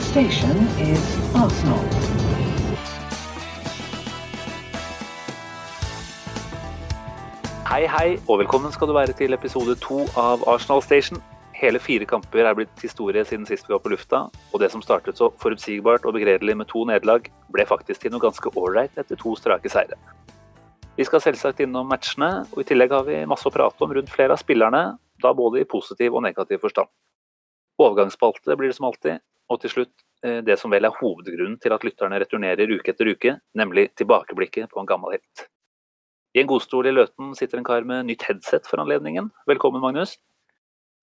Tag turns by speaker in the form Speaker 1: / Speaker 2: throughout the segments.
Speaker 1: next station is Arsenal.
Speaker 2: Hei, hei, og velkommen skal du være til episode to av Arsenal Station. Hele fire kamper er blitt historie siden sist vi var på lufta, og det som startet så forutsigbart og begredelig med to nederlag, ble faktisk til noe ganske ålreit etter to strake seire. Vi skal selvsagt innom matchene, og i tillegg har vi masse å prate om rundt flere av spillerne, da både i positiv og negativ forstand. Overgangsspalte blir det som alltid, og til slutt eh, det som vel er hovedgrunnen til at lytterne returnerer uke etter uke, nemlig tilbakeblikket på en gammel helt. I en godstol i Løten sitter en kar med nytt headset for anledningen. Velkommen, Magnus.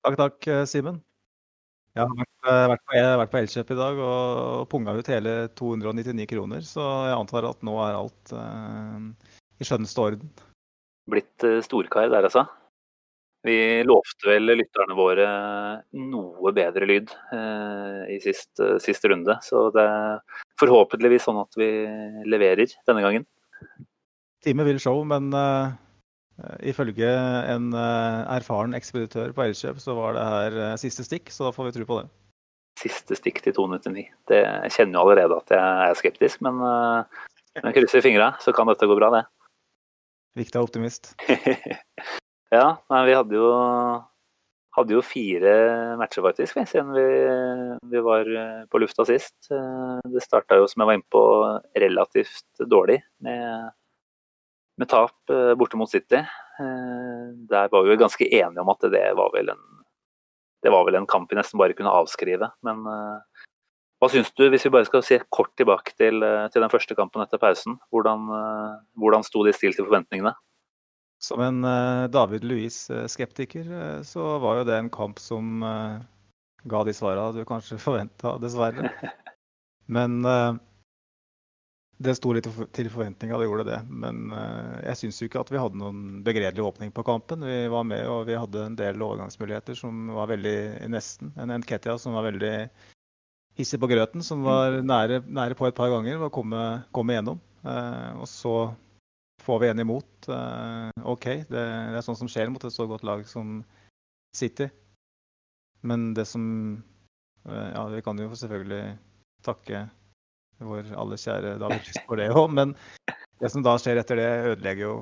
Speaker 3: Takk, takk, eh, Simen. Jeg har vært, eh, vært, på, jeg vært på Elkjøp i dag og punga ut hele 299 kroner, så jeg antar at nå er alt eh, i skjønneste orden.
Speaker 2: Blitt storkar der, altså. Vi lovte vel lytterne våre noe bedre lyd eh, i sist, sist, siste runde, så det er forhåpentligvis sånn at vi leverer denne gangen.
Speaker 3: Time vil show, men uh, ifølge en uh, erfaren ekspeditør på Elkjøp, så var det her uh, siste stikk, så da får vi tro på det.
Speaker 2: Siste stikk til 299. Det, jeg kjenner jo allerede at jeg er skeptisk, men eh, jeg krysser fingra, så kan dette gå bra, det.
Speaker 3: Viktig å være optimist.
Speaker 2: ja, nei, vi hadde jo, hadde jo fire matcher faktisk, siden vi, vi var eh, på lufta sist. Eh, Det starta jo, som jeg var inne på, relativt dårlig med, med tap eh, borte mot City. Der var vi jo ganske enige om at det var vel en, var vel en kamp vi nesten bare kunne avskrive. Men hva syns du, hvis vi bare skal se kort tilbake til, til den første kampen etter pausen? Hvordan, hvordan sto de stilt til forventningene?
Speaker 3: Som en eh, David Louis-skeptiker, eh, så var jo det en kamp som eh, ga de svara du kanskje forventa, dessverre. Men eh, det sto litt til forventninga, det gjorde det. Men eh, jeg syns jo ikke at vi hadde noen begredelig åpning på kampen. Vi var med, og vi hadde en del overgangsmuligheter som var veldig nesten. En Nketia som var veldig hissig på grøten, som var nære, nære på et par ganger å komme, komme gjennom. Eh, og så får vi en imot. Eh, OK, det, det er sånt som skjer mot et så godt lag som City. Men det som eh, Ja, vi kan jo selvfølgelig takke vår alles kjære David for det òg, men det som da skjer etter det, ødelegger jo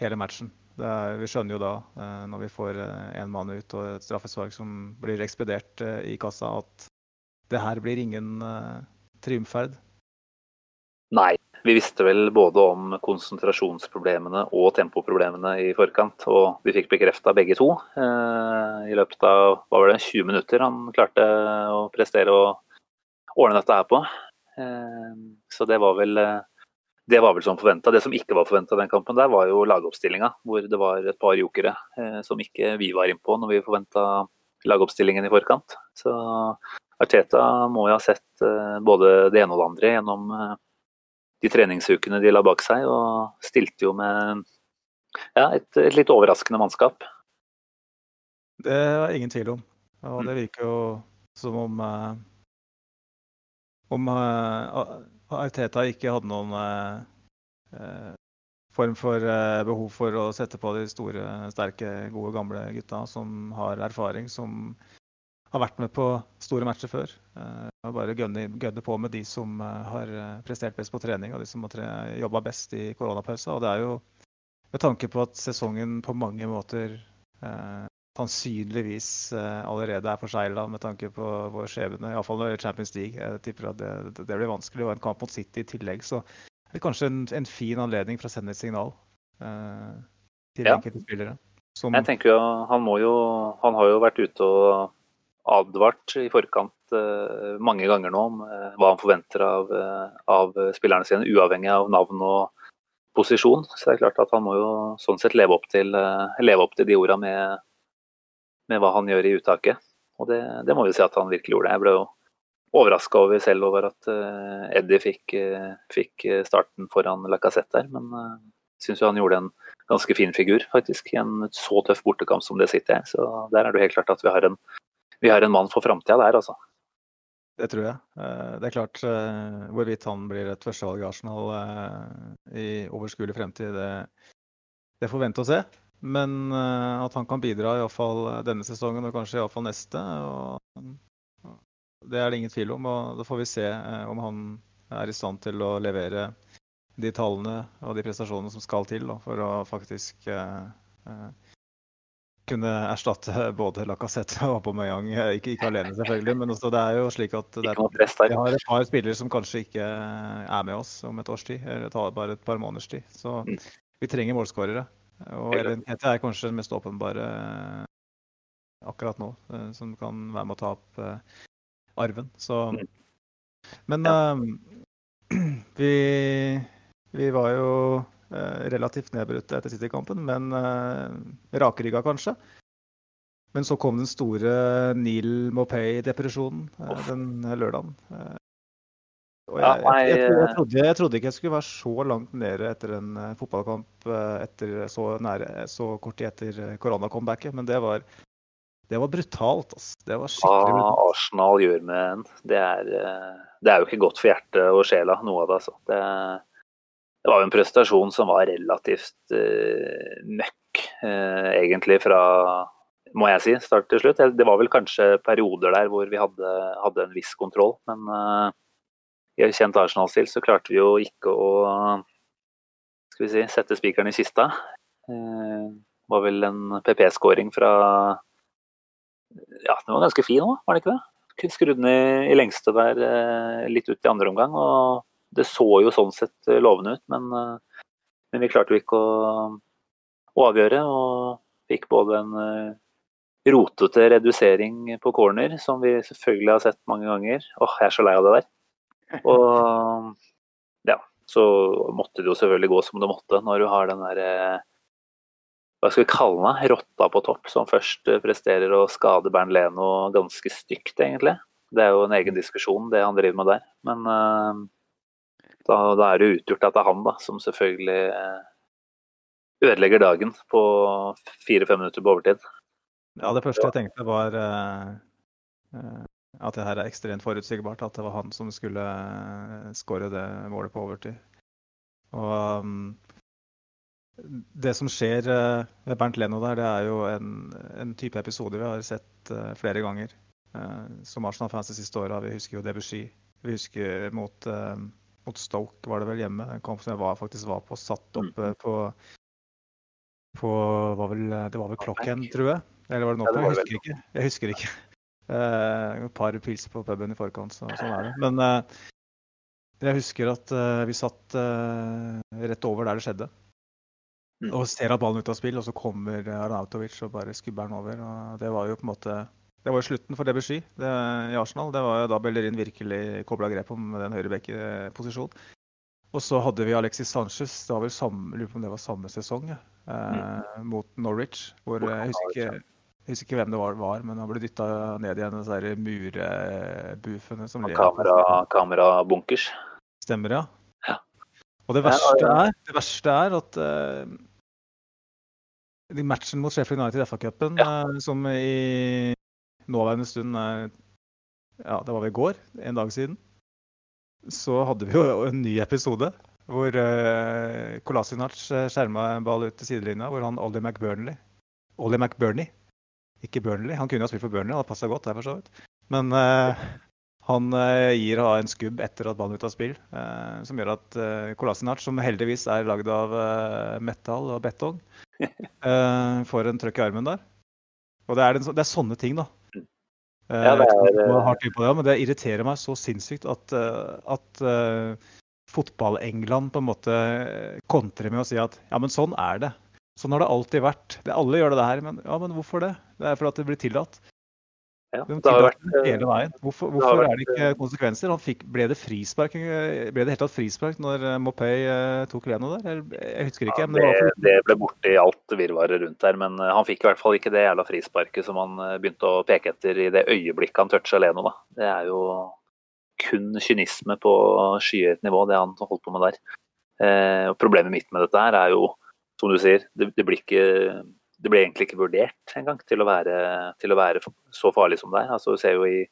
Speaker 3: hele matchen. Er, vi skjønner jo da, eh, når vi får én mann ut og et straffespark som blir ekspedert i kassa, at det her blir ingen triumferd.
Speaker 2: Nei, vi visste vel både om konsentrasjonsproblemene og tempoproblemene i forkant, og vi fikk bekrefta begge to. Eh, I løpet av hva var det, 20 minutter han klarte å prestere og ordne dette her på. Eh, så det var vel eh, det var vel som forventa. Det som ikke var forventa den kampen, der var jo lagoppstillinga, hvor det var et par jokere eh, som ikke vi var innpå når vi forventa lagoppstillingen i forkant. Så Arteta må jo ha sett eh, både det ene og det andre gjennom eh, de treningsukene de la bak seg, og stilte jo med ja, et, et litt overraskende mannskap.
Speaker 3: Det er ingen tvil om. Og
Speaker 2: Mm.
Speaker 3: det virker jo som om eh, om eh, Arteta ikke hadde noen eh, eh, form for eh, behov for å sette på de store, sterke, gode, gamle gutta som har erfaring, som har vært med på store matcher før. Eh, og bare gønne, gønne på med de som eh, har eh, prestert best på trening, og de som har jobba best i koronapausa. Og det er jo med tanke på at sesongen på mange måter eh, sannsynligvis eh, allerede er forsegla med tanke på vår skjebne, iallfall når Champions League. Jeg tipper at det, det, blir vanskelig. Og en kamp mot City i tillegg, så det er kanskje en, en fin anledning for å sende et signal eh, til
Speaker 2: Ja.
Speaker 3: enkelte spillere. Som,
Speaker 2: Jeg tenker jo, Han må jo, han har jo vært ute og advart i forkant eh, mange ganger nå om eh, hva han forventer av, eh, av spillerne sine, uavhengig av navn og posisjon. Så det er klart at han må jo sånn sett leve opp til, eh, leve opp til de orda med, med hva han gjør i uttaket. Og det, det må vi si at han virkelig gjorde. Jeg ble jo overraska over selv over at uh, Eddie fikk, fikk, starten foran Lacassette der. Men syns jo han gjorde en ganske fin figur, faktisk. I en så tøff bortekamp som det sitter. Så der er det helt klart at vi har en, vi har en mann for framtida der, altså.
Speaker 3: Det tror jeg. Det er klart hvorvidt han blir et førstevalg i Arsenal i overskuelig fremtid, det, det får vente og se. Men at han kan bidra iallfall denne sesongen og kanskje iallfall neste. Det er det ingen tvil om. og Da får vi se eh, om han er i stand til å levere de tallene og de prestasjonene som skal til da, for å faktisk eh, eh kunne erstatte både Lacassette og Aubameyang. Ikke, ikke alene, selvfølgelig, men også, det er jo slik at det er, vi har et par spillere som kanskje ikke er med oss om et års tid, eller bare et par måneders tid. Så mm. vi trenger målskårere. Og Elenhete er kanskje den mest åpenbare akkurat nå, som kan være med å ta opp arven. Så mm. Men ja. vi, vi var jo relativt nedbrutt etter City-kampen, men uh, rakrygga kanskje. Men så kom den store Neil Mopay-depresjonen uh, den lørdagen. og jeg, jeg, jeg, trodde, jeg, trodde, ikke jeg skulle være så langt nede etter en fotballkamp etter så, nære, så kort tid etter koronacomebacket, men det var det var brutalt. Altså. Det var skikkelig brutalt.
Speaker 2: Hva Arsenal gjør med en, det er, eh, det er jo ikke godt for hjertet og sjela, noe av det. Altså. Det, det var jo en prestasjon som var relativt uh, møkk, uh, egentlig, fra må jeg si, start til slutt. Det var vel kanskje perioder der hvor vi hadde, hadde en viss kontroll, men uh, i kjent Arsenal-stil så klarte vi jo ikke å skal vi si, sette spikeren i kista. Det var vel en PP-skåring fra ja, den var ganske fin òg, var det ikke det? Skrudd ned i, lengste der litt ut i andre omgang. og Det så jo sånn sett eh, lovende ut, men, eh, men vi klarte jo ikke å, å, avgjøre. Og fikk både en rotete redusering på corner, som vi selvfølgelig har sett mange ganger. Åh, jeg er så lei av det der. Og ja, så måtte det jo selvfølgelig gå som det måtte når du har den derre hva skal vi kalle den, rotta på topp, som først eh, presterer å skade Bernt Leno ganske stygt, egentlig. Det er jo en egen diskusjon, det han driver med der. Men uh, da, da, er det utgjort at det er han da, som selvfølgelig uh, ødelegger dagen på fire-fem minutter på overtid.
Speaker 3: Ja, det første jeg tenkte var uh, at det her er ekstremt forutsigbart. At det var han som skulle skåre det målet på overtid. Og um, det som skjer med eh, Bernt Leno der, det er jo en, en type episode vi har sett uh, flere ganger. Uh, som Arsenal-fans de siste åra. Vi husker jo Debussy. Vi husker mot, uh, mot, Stoke, var det vel hjemme. En kamp som jeg var, faktisk var på, satt mm. på, på var vel, Det var vel klokken, tror jeg. Eller var det nå? Jeg husker ikke. Jeg husker ikke. et par pils på puben i forkant, så, sånn er det. Men jeg husker at vi satt rett over der det skjedde. Mm. Og ser at ballen er ute av spill, og så kommer Arnautovic og bare skubber den over. og Det var jo på en måte det var jo slutten for Debussy det, i Arsenal. Det var jo da Bellerin virkelig kobla grep om den høyrebekkposisjonen. Og så hadde vi Alexis Sanchez, det var vel samme, lurer på om det var samme sesong, eh, mm. mot Norwich. hvor Jeg husker ikke, jeg husker ikke hvem det var, var men han ble dytta ned igjen disse murebufene som
Speaker 2: Kamera, Kamerabunkers.
Speaker 3: Stemmer, ja. ja. Og det verste er, det verste er at eh, i matchen mot Sheffield United i FA-cupen. Eh, som i nåværende stund Ja, det var vel i går, en dag siden. Så hadde vi jo en ny episode hvor uh, Kolasinac eh, skjerma en ball ut til sidelinja, hvor han Ollie McBurnley Ollie McBurney, ikke Burnley. Han kunne ha spilt for Burnley, hadde passa godt der for så vidt. Men uh, han uh, gir en skubb etter at ballen er ute av spill, uh, som gjør at uh, Kolasinac, som heldigvis er lagd av metall og betong, får en trøkk i armen der. Og det er, den, det er sånne ting, da. Ja, det, er, det, men det irriterer meg så sinnssykt at, at fotball-England på en måte kontrer med å si at ja, men sånn er det. Sånn har det alltid vært. Det, alle gjør det her, men ja, men hvorfor det? Det er fordi det blir tillatt.
Speaker 2: Ja, det har vært
Speaker 3: det
Speaker 2: eh,
Speaker 3: hele veien. Hvorfor,
Speaker 2: det har vært,
Speaker 3: er det ikke konsekvenser? Han fikk, ble det frispark eh, Ble det helt tatt frispark når eh, Mopay eh, tok Leno der? Jeg husker ikke.
Speaker 2: Ja,
Speaker 3: men det var
Speaker 2: det, det ble borti i alt virvaret rundt der, men eh, han fikk i hvert fall ikke det jævla frisparket som han eh, begynte å peke etter i det øyeblikket han toucha Leno. Da. Det er jo kun kynisme på skyhøyt nivå, det han holdt på med der. Eh, problemet mitt med dette her er jo, som du sier, det, det blir ikke det ble egentlig ikke vurdert engang til, til å være så farlig som det er. Altså, du ser jo i,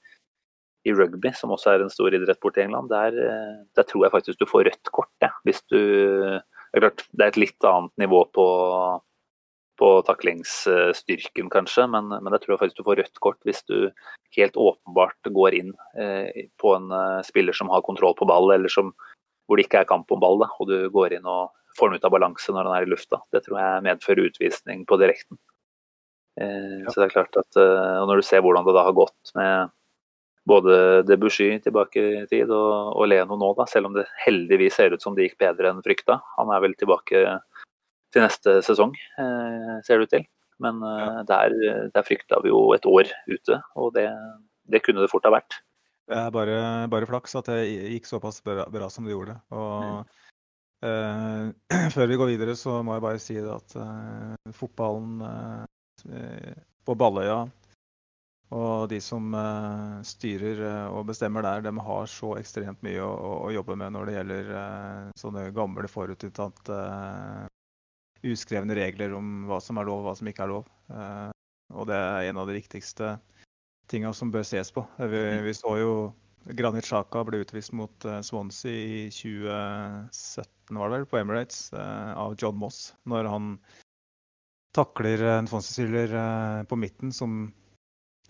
Speaker 2: i rugby, som også er en stor idrett i England, der, eh, der tror jeg faktisk du får rødt kort. Ja. Hvis du, det, er klart, det er et litt annet nivå på, på taklingsstyrken, kanskje, men, men jeg tror faktisk du får rødt kort hvis du helt åpenbart går inn eh, på en eh, spiller som har kontroll på ball, eller som, hvor det ikke er kamp om ball, da, og du går inn og får den ut av balanse når den er i lufta. Det tror jeg medfører utvisning på direkten. Eh, Så det er klart at eh, og Når du ser hvordan det da har gått med både Debussy tilbake i tid og, og Leno nå, da, selv om det heldigvis ser ut som det gikk bedre enn frykta. Han er vel tilbake til neste sesong, eh, ser det ut til. Men eh, der, der frykta vi jo et år ute, og det, det kunne det fort ha vært.
Speaker 3: Det er bare, bare flaks at det gikk såpass bra, bra som det gjorde. Og eh, før vi går videre, så må jeg bare si at uh, fotballen uh, på Balløya og de som styrer og bestemmer der, de har så ekstremt mye å, å, jobbe med når det gjelder sånne gamle forutinntatte uskrevne regler om hva som er lov og hva som ikke er lov. Og det er en av de viktigste tinga som bør ses på. Vi, vi så jo Granit Xhaka ble utvist mot eh, Swansea i 2017 var det vel, på Emirates eh, av John Moss. Når han takler en Swansea-spiller eh, på midten som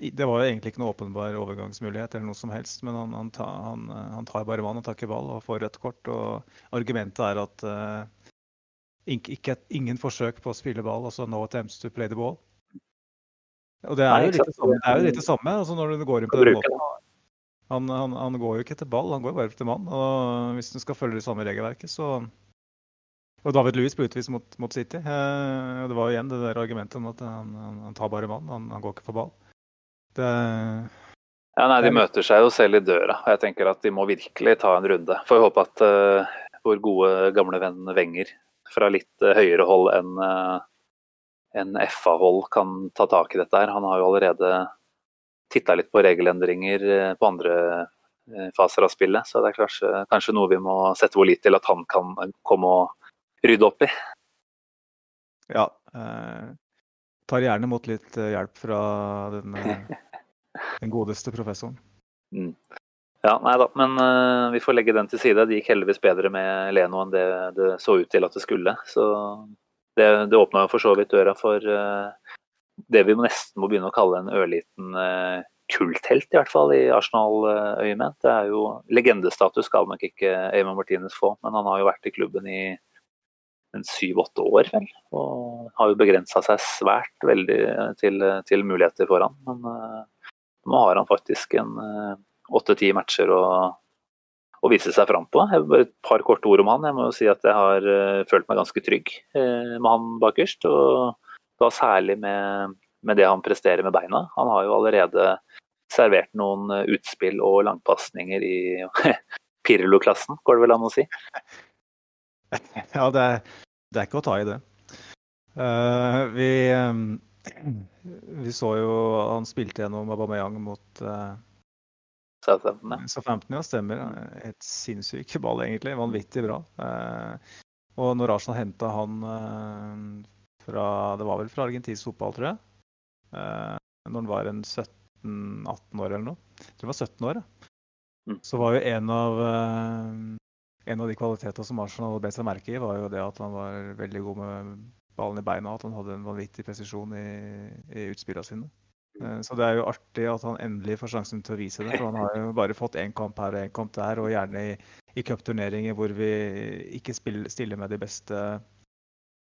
Speaker 3: Det var jo egentlig ikke noe åpenbar overgangsmulighet, eller noe som helst, men han, han, ta, han, han tar bare vann og tar ikke ball og får rødt kort. og Argumentet er at uh, ikke, ingen forsøk på å spille ball, altså no attempts to play the ball. Og det er
Speaker 2: Nei,
Speaker 3: jo litt det samme. Det er jo litt det samme altså når du går inn på den måten. Han, han, han går jo ikke etter ball, han går bare etter mann. Og hvis du skal følge det samme regelverket, så Og David Louis ble utvist mot, mot City. Eh, det var jo igjen det der argumentet om at han, han, tar bare mann, han, han går ikke for ball. Det
Speaker 2: Ja, nei, De møter seg jo selv i døra, og jeg tenker at de må virkelig ta en runde. Får håpe at uh, vår gode gamle venn Wenger fra litt uh, høyere hold enn uh, en FA-hold kan ta tak i dette her. Han har jo allerede titta litt på regelendringer eh, på andre eh, faser av spillet, så det er kanskje, kanskje noe vi må sette vår lit til at han kan komme og rydde opp i.
Speaker 3: Ja. Eh, tar gjerne imot litt eh, hjelp fra den, den godeste professoren.
Speaker 2: Mm. Ja, nei da, men uh, vi får legge den til side. Det gikk heldigvis bedre med Leno enn det det så ut til at det skulle. Så det, det åpna for så vidt døra for eh, det vi nesten må begynne å kalle en ørliten uh, kulthelt, i hvert fall i Arsenal-øyemed. Det er jo Legendestatus skal nok ikke Eamon Martinez få, men han har jo vært i klubben i syv-åtte år, vel. Og har jo begrensa seg svært veldig eh, til, til muligheter for han. Men uh, nå har han faktisk en åtte-ti uh, matcher å, å, vise seg fram på. Jeg, bare et par korte ord om han. Jeg må jo si at jeg har uh, følt meg ganske trygg med han bakerst. og da særlig med, med, det han presterer med beina. Han har jo allerede servert noen utspill og langpasninger i Pirlo-klassen, går det vel an å si?
Speaker 3: Ja, det er, det er ikke å ta i det. Uh, vi, um, vi så jo han spilte gjennom Aubameyang mot uh,
Speaker 2: Southampton. Ja.
Speaker 3: Southampton, ja, stemmer. Et sinnssyk ball, egentlig. Vanvittig bra. Uh, og når Arsenal henta han fra Det var vel fra argentinsk fotball, tror jeg. Eh, når han var en 17-18 år eller noe. Jeg tror han var 17 år, ja. Så var jo en av eh, en av de kvalitetene som Arsenal bet seg merke i, var jo det at han var veldig god med ballen i beina. At han hadde en vanvittig presisjon i, i utspillene sine. Eh, så det er jo artig at han endelig får sjansen til å vise det. For han har jo bare fått én kamp her og én kamp der, og gjerne i, i cupturneringer hvor vi ikke spiller, stiller med de beste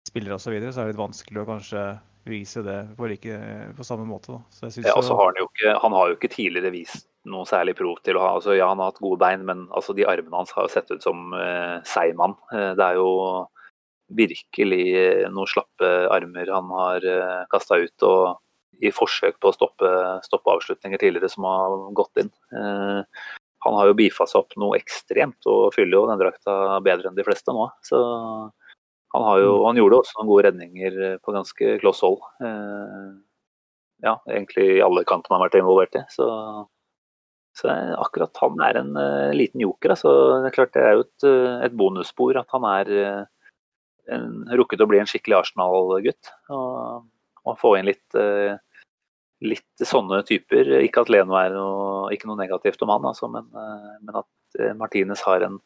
Speaker 3: spillere osv., så, videre, så er det litt vanskelig å kanskje vise det på, like, på samme måte.
Speaker 2: Ja, og så har han, jo ikke, han har jo ikke tidligere vist noe særlig prov til å ha altså, Ja, han har hatt gode bein, men altså, de armene hans har jo sett ut som eh, seigmann. Eh, det er jo virkelig noen slappe armer han har eh, kasta ut. og i forsøk på å stoppe, stoppe, avslutninger tidligere som har gått inn. Eh, han har jo bifa seg opp noe ekstremt og fyller jo den drakta bedre enn de fleste nå. Så han, jo, mm. han gjorde også noen gode redninger på ganske kloss hold. Eh, ja, egentlig i alle kantene han har vært involvert i. Så, så akkurat han er en uh, liten joker. Altså, det er klart det er jo et, et bonusspor at han er en, rukket å bli en skikkelig Arsenal-gutt. Og, og, få inn litt litt sånne typer. Ikke at Leno er noe, ikke noe negativt om han, altså, men, eh, men, at eh, Martinez har en,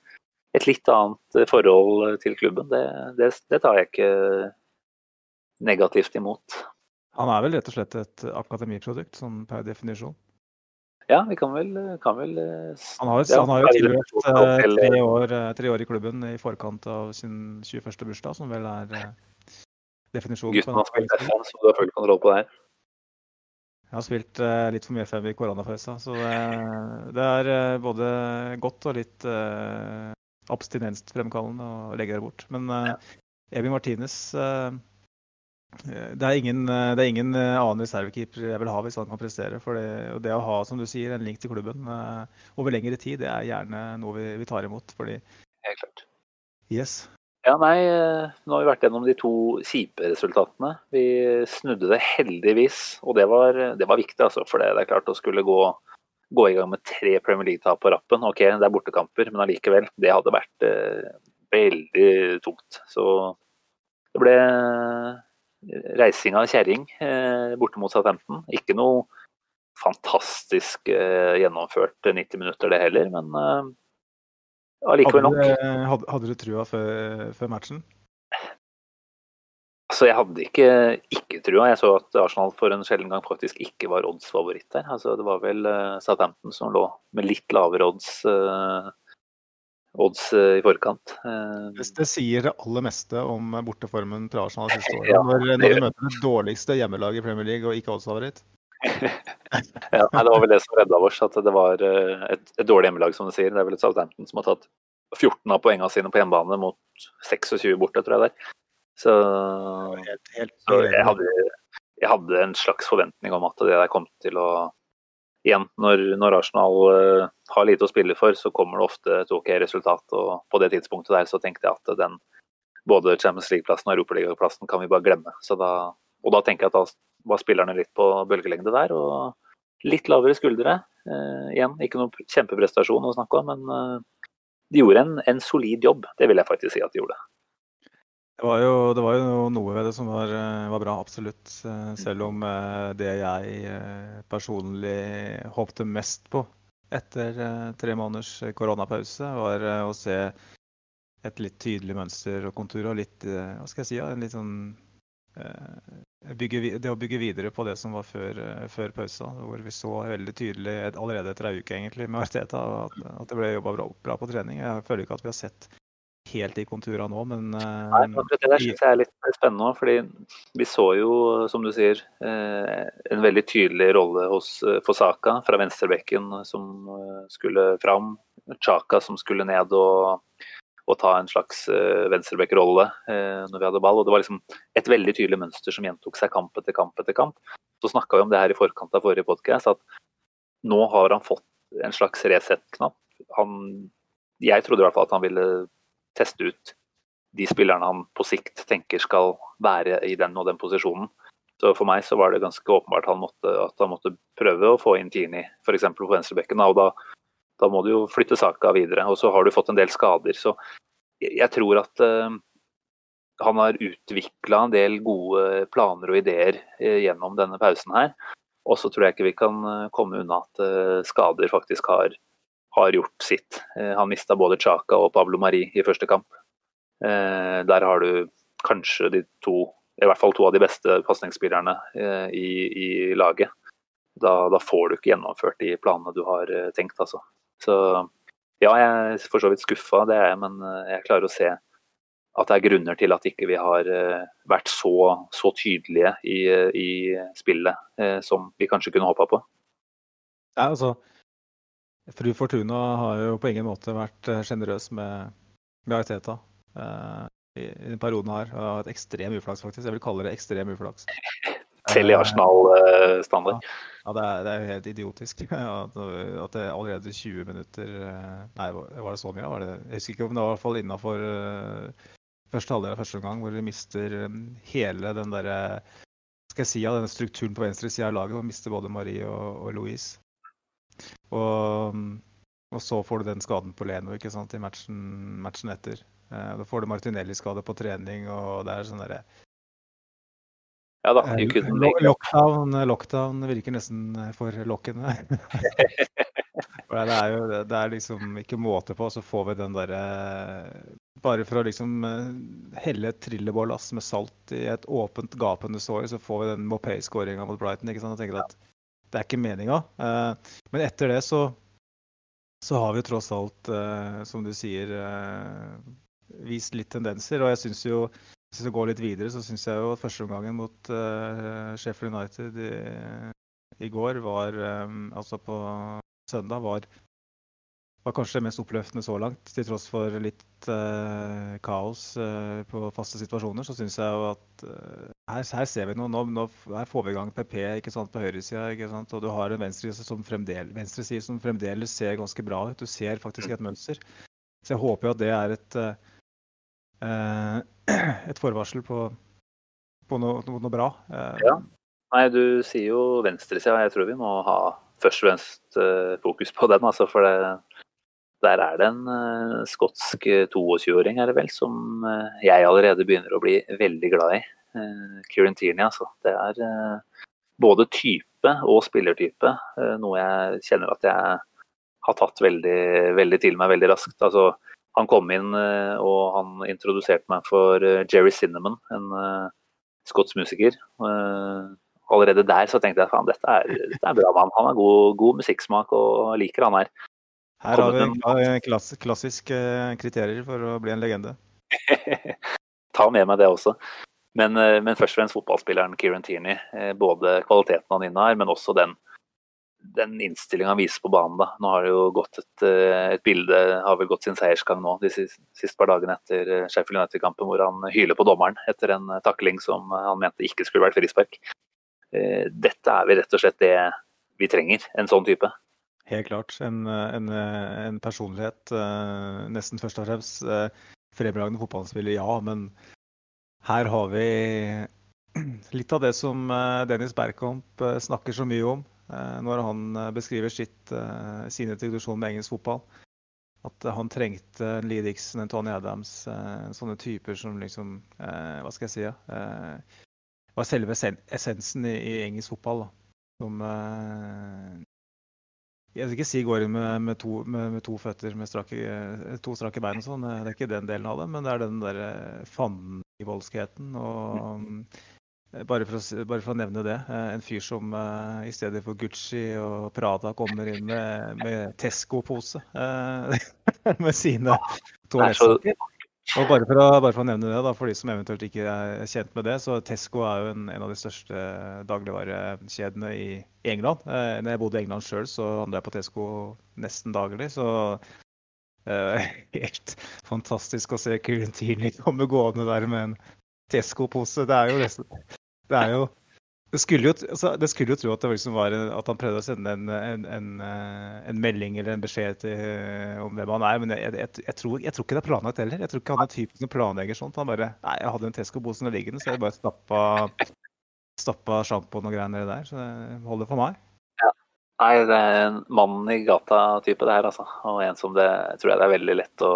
Speaker 2: et litt annet forhold til klubben, det, det, det, tar jeg ikke negativt imot.
Speaker 3: Han er vel rett og slett et akademiprodukt, sånn per definisjon?
Speaker 2: Ja, vi kan vel, kan vel
Speaker 3: eh, Han har, ja, han har jo tilbrakt tre, år, tre år i klubben i forkant av sin 21. bursdag, som vel er definisjonen
Speaker 2: Gutten har spilt FM, så du har full kontroll på det her.
Speaker 3: Jeg har spilt litt for mye FM i koronapausa, så det, det er både godt og litt abstinensfremkallende å legge det bort. Men uh, Ebi Martinez det er, ingen, det er ingen annen reservekeeper jeg vil ha hvis han kan prestere. For det, og det å ha som du sier, en link til klubben over lengre tid, det er gjerne noe vi, vi tar imot. Fordi
Speaker 2: Helt klart.
Speaker 3: Yes.
Speaker 2: Ja, nei, eh, nå har vi vært gjennom de to kjipe resultatene. Vi snudde det heldigvis, og det var, det var viktig. Altså, for det, er klart å skulle gå, gå, i gang med tre Premier League-tap på rappen. Ok, det er bortekamper, men allikevel. Det hadde vært eh, veldig tungt. Så det ble reising av kjerring eh, borte mot Southampton. Ikke noe fantastisk eh, gjennomført 90 minutter, det heller, men eh, allikevel nok.
Speaker 3: Hadde, hadde, du trua før, før, matchen?
Speaker 2: Altså, jeg hadde ikke, ikke trua. Jeg så at Arsenal for en sjelden gang faktisk ikke var odds-favoritt der. Altså, det var vel uh, Southampton som lå med litt lavere odds, uh, odds uh, i forkant.
Speaker 3: Det, det, sier det aller meste om borteformen til Arsenal siste året. Ja, når, når de møter det dårligste hjemmelaget i Premier League og ikke odds-favoritt.
Speaker 2: ja, nei, det var vel det som redda oss, at det var et, et dårlig hjemmelag, som du sier. Det er vel et Southampton som har tatt 14 av poengene sine på hjemmebane mot 26 borte, tror jeg der. Så, helt, helt, så jeg, hadde, jeg, hadde, en slags forventning om at det der kom til å Igjen, når, når Arsenal uh, har lite å spille for, så kommer det ofte et OK resultat. Og på det tidspunktet der så tenkte jeg at den både Champions League-plassen og Europaligaplassen kan vi bare glemme. Så da, og da tenker jeg at da var spillerne litt på bølgelengde der. Og litt lavere skuldre. Eh, igjen, ikke noen kjempeprestasjon å snakke om, men eh, de gjorde en, en, solid jobb. Det vil jeg faktisk si at de gjorde.
Speaker 3: Det var jo, det var jo noe ved det som var, eh, var, bra, absolutt. Eh, selv om eh, det jeg personlig håpte mest på etter tre måneders koronapause, var å se et litt tydelig mønster og kontur og litt hva skal jeg si, en litt sånn bygge, det å bygge videre på det som var før, før pausa, hvor vi så veldig tydelig allerede etter ei uke egentlig med Arteta at, at, det ble jobba bra, bra, på trening. Jeg føler ikke at vi har sett helt i konturene nå, men
Speaker 2: eh, Nei, Det der synes jeg er litt spennende òg, fordi vi så jo, som du sier, en veldig tydelig rolle hos Fosaka fra venstrebekken som skulle fram. Chaka som skulle ned og og ta en slags venstreback-rolle uh, når vi hadde ball. og Det var liksom et veldig tydelig mønster som gjentok seg kamp etter kamp etter kamp. Så snakka vi om det her i forkant av forrige podkast, at nå har han fått en slags Resett-knapp. Jeg trodde i hvert fall at han ville teste ut de spillerne han på sikt tenker skal være i den og den posisjonen. Så For meg så var det ganske åpenbart han måtte, at han måtte prøve å få inn Tini f.eks. på venstrebekken. Og da da må du jo flytte saka videre. Og så har du fått en del skader. Så jeg tror at uh, han har utvikla en del gode planer og ideer uh, gjennom denne pausen her. Og så tror jeg ikke vi kan uh, komme unna at skader faktisk har, har gjort sitt. han mista både Chaka og Pablo Mari i første kamp. der har du kanskje de to, i hvert fall to av de beste pasningsspillerne i, i, laget. Da, da, får du ikke gjennomført de planene du har tenkt, altså. Så ja, jeg er for så vidt skuffa, det er jeg, men eh, jeg klarer å se at det er grunner til at ikke vi har eh, vært så, så tydelige i, i, spillet eh, som vi kanskje kunne håpa på.
Speaker 3: Ja, altså, Fru Fortuna har jo på ingen måte vært sjenerøs med, med Ariteta uh, i, i den perioden her. Og hatt ekstrem uflaks, faktisk. Jeg vil kalle det ekstrem uflaks.
Speaker 2: Selv i Arsenal-standard.
Speaker 3: Ja, det er, det er jo helt idiotisk at, at det allerede 20 minutter eh, Nei, var det så mye? Var det, jeg husker ikke om det var i hvert fall innafor første halvdel av første omgang, hvor vi mister hele den derre skal jeg si, av denne strukturen på venstre side av laget. Og mister både Marie og, og Louise. Og, og, så får du den skaden på Leno ikke sant, i matchen, matchen etter. Eh, da får du Martinelli-skade på trening, og det er sånn derre
Speaker 2: ja da,
Speaker 3: eh, lockdown, lockdown virker nesten for lokkende. det, er jo, det er liksom ikke måte på, så får vi den derre Bare for å liksom eh, helle et trillebårlass med salt i et åpent, gapende sår, så får vi den Mopay-skåringa mot Brighton. ikke sant? Jeg tenker at det er ikke meninga. Eh, men etter det så, så har vi jo tross alt, som du sier, vist litt tendenser. Og jeg syns jo hvis vi går litt videre, så syns jeg jo at førsteomgangen mot uh, Sheffield United i, i går var um, Altså på søndag var, var, kanskje det mest oppløftende så langt. Til tross for litt uh, kaos uh, på faste situasjoner, så syns jeg jo at her, her, ser vi noe. Nå, nå, her får vi i gang PP ikke sant, på høyresida, og du har en venstreside som, venstre som fremdeles ser ganske bra ut. Du ser faktisk et mønster. Så jeg håper jo at det er et Eh, et forvarsel på, på noe, noe, bra.
Speaker 2: Eh, ja. Nei, du sier jo venstresida. Jeg tror vi må ha først og fremst uh, fokus på den. Altså, for det, der er det en uh, skotsk 22-åring er det vel, som uh, jeg allerede begynner å bli veldig glad i. Kieran Tierney, altså. Det er både type og spillertype. noe jeg kjenner at jeg har tatt veldig, veldig til meg veldig raskt. Altså, han kom inn eh, og han introduserte meg for eh, Jerry Cinnamon, en skotsk musiker. allerede der så tenkte jeg at dette er, dette er bra mann. Han har god, god musikksmak og liker han her.
Speaker 3: Her har vi en klass, klassisk kriterier for å bli en legende.
Speaker 2: Ta med meg det også. Men, men først og fremst fotballspilleren Kieran Tierney. Både kvaliteten han innehar, men også den den innstillinga han viser på banen. da. Nå har det jo gått et, eh, et, bilde, har vel gått sin seiersgang nå de siste, siste par dagene etter eh, Sheffield United-kampen, hvor han hyler på dommeren etter en eh, takling som han mente ikke skulle vært frispark. Dette er vel rett og slett det vi trenger, en sånn type.
Speaker 3: Helt klart. En, en, en personlighet, nesten først og fremst. Fremragende fotballspiller, ja, men her har vi litt av det som Dennis Bergkamp snakker så mye om. Eh, når han eh, beskriver sitt, eh, sin introduksjon med engelsk fotball. At han trengte Lee Dixon, Tony Adams, sånne typer som liksom Hva skal jeg si? Var selve essensen i engelsk fotball. Da. Som jeg vil ikke si går inn med, med, to, med, med to, føtter med strake, to strake bein og sånn. Det er ikke den delen av det, men det er den der fandenivoldskheten og mm. bare for, å, bare for, å, nevne det. Eh, en fyr som uh, i stedet for Gucci og Prada kommer inn med, med Tesco-pose uh, med sine toalettsaker. Og bare for, å, bare for, å, nevne det, da, for de som eventuelt ikke er kjent med det, så Tesco er jo en, en av de største dagligvarekjedene i England. Eh, når jeg bodde i England sjøl, så handla jeg på Tesco nesten daglig. Så helt fantastisk å se Tierney komme gående der med en Tesco-pose. Det er jo nesten det er jo det skulle, jo, altså, det skulle jo tro at, liksom var, at, han prøvde å sende en, en, en, eh, en melding eller en beskjed til, eh, om hvem han er, men jeg, jeg, jeg, tror, jeg, tror, ikke det er planlagt heller. Jeg tror ikke han er typen som planlegger sånt. Han bare Nei, jeg hadde en Tesco-pose liggende, så jeg bare stappa, stappa sjampoen og greiene der. Så det holder for meg.
Speaker 2: Ja. Nei, det er en mann i gata-type det her, altså. Og en som det tror jeg det er veldig lett å,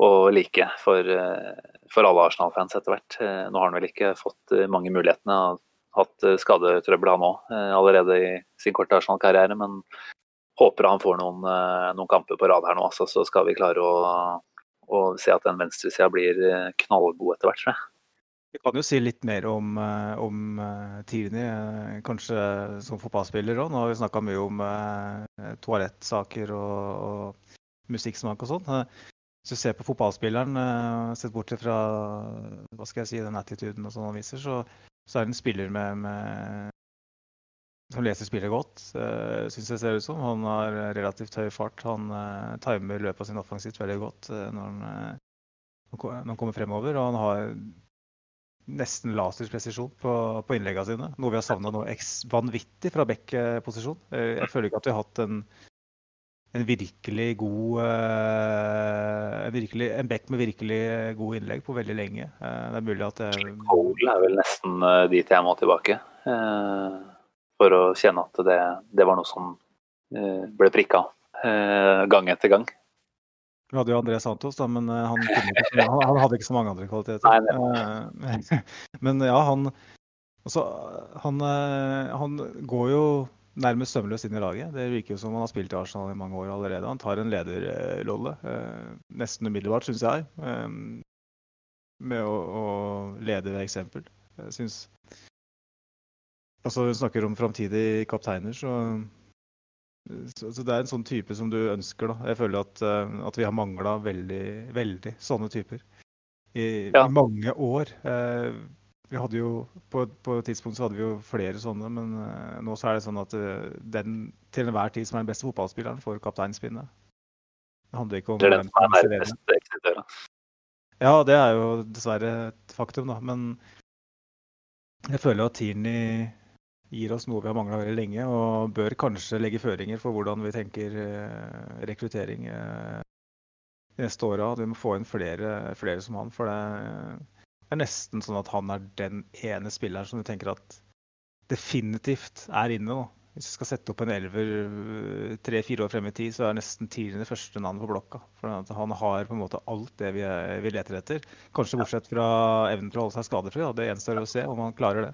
Speaker 2: å like for uh, for alle Arsenal-fans etter hvert. Eh, nå har han vel ikke fått eh, mange mulighetene. Hatt eh, skadetrøbbel han òg allerede i sin korte Arsenal-karriere. Men håper han får noen, noen, kamper på rad her nå, altså, så skal vi klare å, å se at den venstresida blir knallgod etter hvert, tror jeg.
Speaker 3: Vi kan jo si litt mer om, om Tierney, kanskje som fotballspiller òg. Nå har vi snakka mye om uh, toalettsaker og, og musikksmak og sånn. Hvis du ser på fotballspilleren, sett bort fra hva skal jeg si, den attituden og sånn han viser, så, så, er det en spiller med, med, som leser spillet godt, uh, syns jeg ser ut som. Han har relativt høy fart. Han uh, timer løpet sin offensivt veldig godt uh, når, han, når, han, kommer fremover. Og han har nesten laserpresisjon på, på innleggene sine. Noe vi har savna noe vanvittig fra back-posisjon. Eh, Jeg føler ikke at vi har hatt en, en virkelig god eh, en, virkelig, en back med virkelig gode innlegg på veldig lenge. Eh, Det er mulig at det
Speaker 2: Cole er vel nesten eh, dit jeg må tilbake. eh, For å kjenne at det, det var noe som eh, ble prikka eh, gang etter gang.
Speaker 3: Vi hadde jo André Santos, da, men eh, han, ikke, han, hadde ikke så mange andre kvaliteter. Nei, Men ja, han altså, han, eh, han går jo nærmest sømløs inn i laget. Det virker jo som han har spilt i Arsenal i mange år allerede. Han tar en lederrolle, eh, nesten umiddelbart, syns jeg. eh, Med å, å lede ved eksempel. Jeg syns Altså, hun snakker om framtidige kapteiner, så så, så det er en sånn type som du ønsker, da. Jeg føler at, eh, at vi har mangla veldig, veldig sånne typer i,
Speaker 2: Ja.
Speaker 3: mange år. Eh, vi hadde jo, på, på et tidspunkt så hadde vi jo flere sånne, men uh, nå så er det sånn at uh, den til enhver tid som er den beste fotballspilleren, får kapteinspinnet. Det handler ikke om
Speaker 2: Det er den som er nærmest eksidøra.
Speaker 3: Ja, det er jo dessverre et faktum, da. Men jeg føler at Tierney gir oss noe vi har mangla veldig lenge, og bør kanskje legge føringer for hvordan vi tenker uh, rekruttering de neste åra. Vi må få inn flere, flere som han, for det er nesten sånn at han er den ene spilleren som du tenker at definitivt er inne. nå. Hvis du skal sette opp en elver tre-fire år frem i tid, så er nesten Tierney det første navnet på blokka. For han har på en måte alt det vi, er, vi leter etter. Kanskje bortsett fra evnen til å holde seg skadefri. Da. Det gjenstår å se om han klarer det.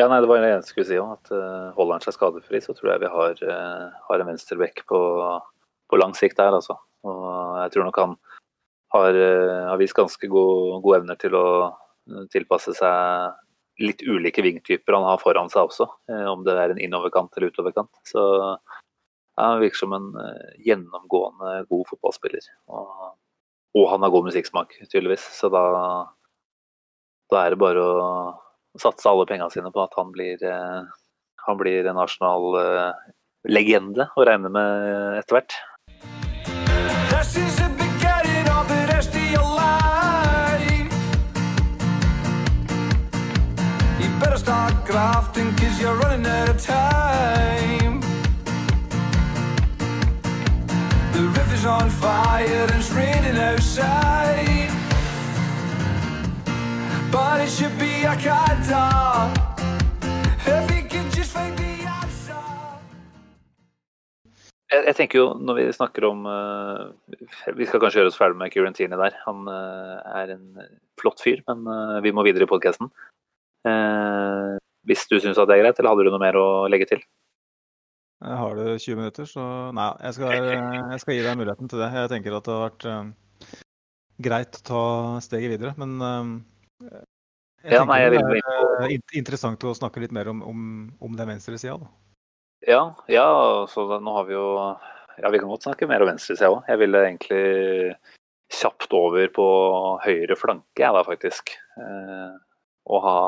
Speaker 2: Ja, nei, det var det jeg skulle si òg. At uh, holder han seg skadefri, så tror jeg vi har, uh, har en venstreback på, på lang sikt der, altså. Og jeg tror nok han har, eh, har vist ganske gode god evner til å eh, tilpasse seg litt ulike vingtyper han har foran seg også, eh, om det er en innoverkant eller utoverkant. Så ja, han virker som en gjennomgående god fotballspiller. Og, og han har god musikksmak, tydeligvis. Så da, da er det bare å satse alle pengene sine på at han blir, han blir en nasjonal legende å regne med etter hvert.
Speaker 4: You're running out of time. The river's on fire it's raining outside. But it should be a cat.
Speaker 2: Jeg, jeg tenker jo, når vi snakker om uh, Vi skal kanskje gjøre oss ferdig med Kieran der. Han uh, er en flott fyr, men uh, vi må videre i podkasten. Hvis du syns det er greit, eller hadde du noe mer å legge til?
Speaker 3: Har du 20 minutter, så nei, jeg skal, jeg skal gi deg muligheten til det. Jeg tenker at det har vært uh, greit å ta steget videre, men uh, jeg
Speaker 2: Ja, nei, jeg
Speaker 3: det er uh, interessant å snakke litt mer om, om, om den venstresida. da.
Speaker 2: Ja, ja så da, nå har vi jo Ja, vi kan godt snakke mer om venstresida òg. Jeg ville egentlig kjapt over på høyre flanke, jeg da, faktisk. Og ha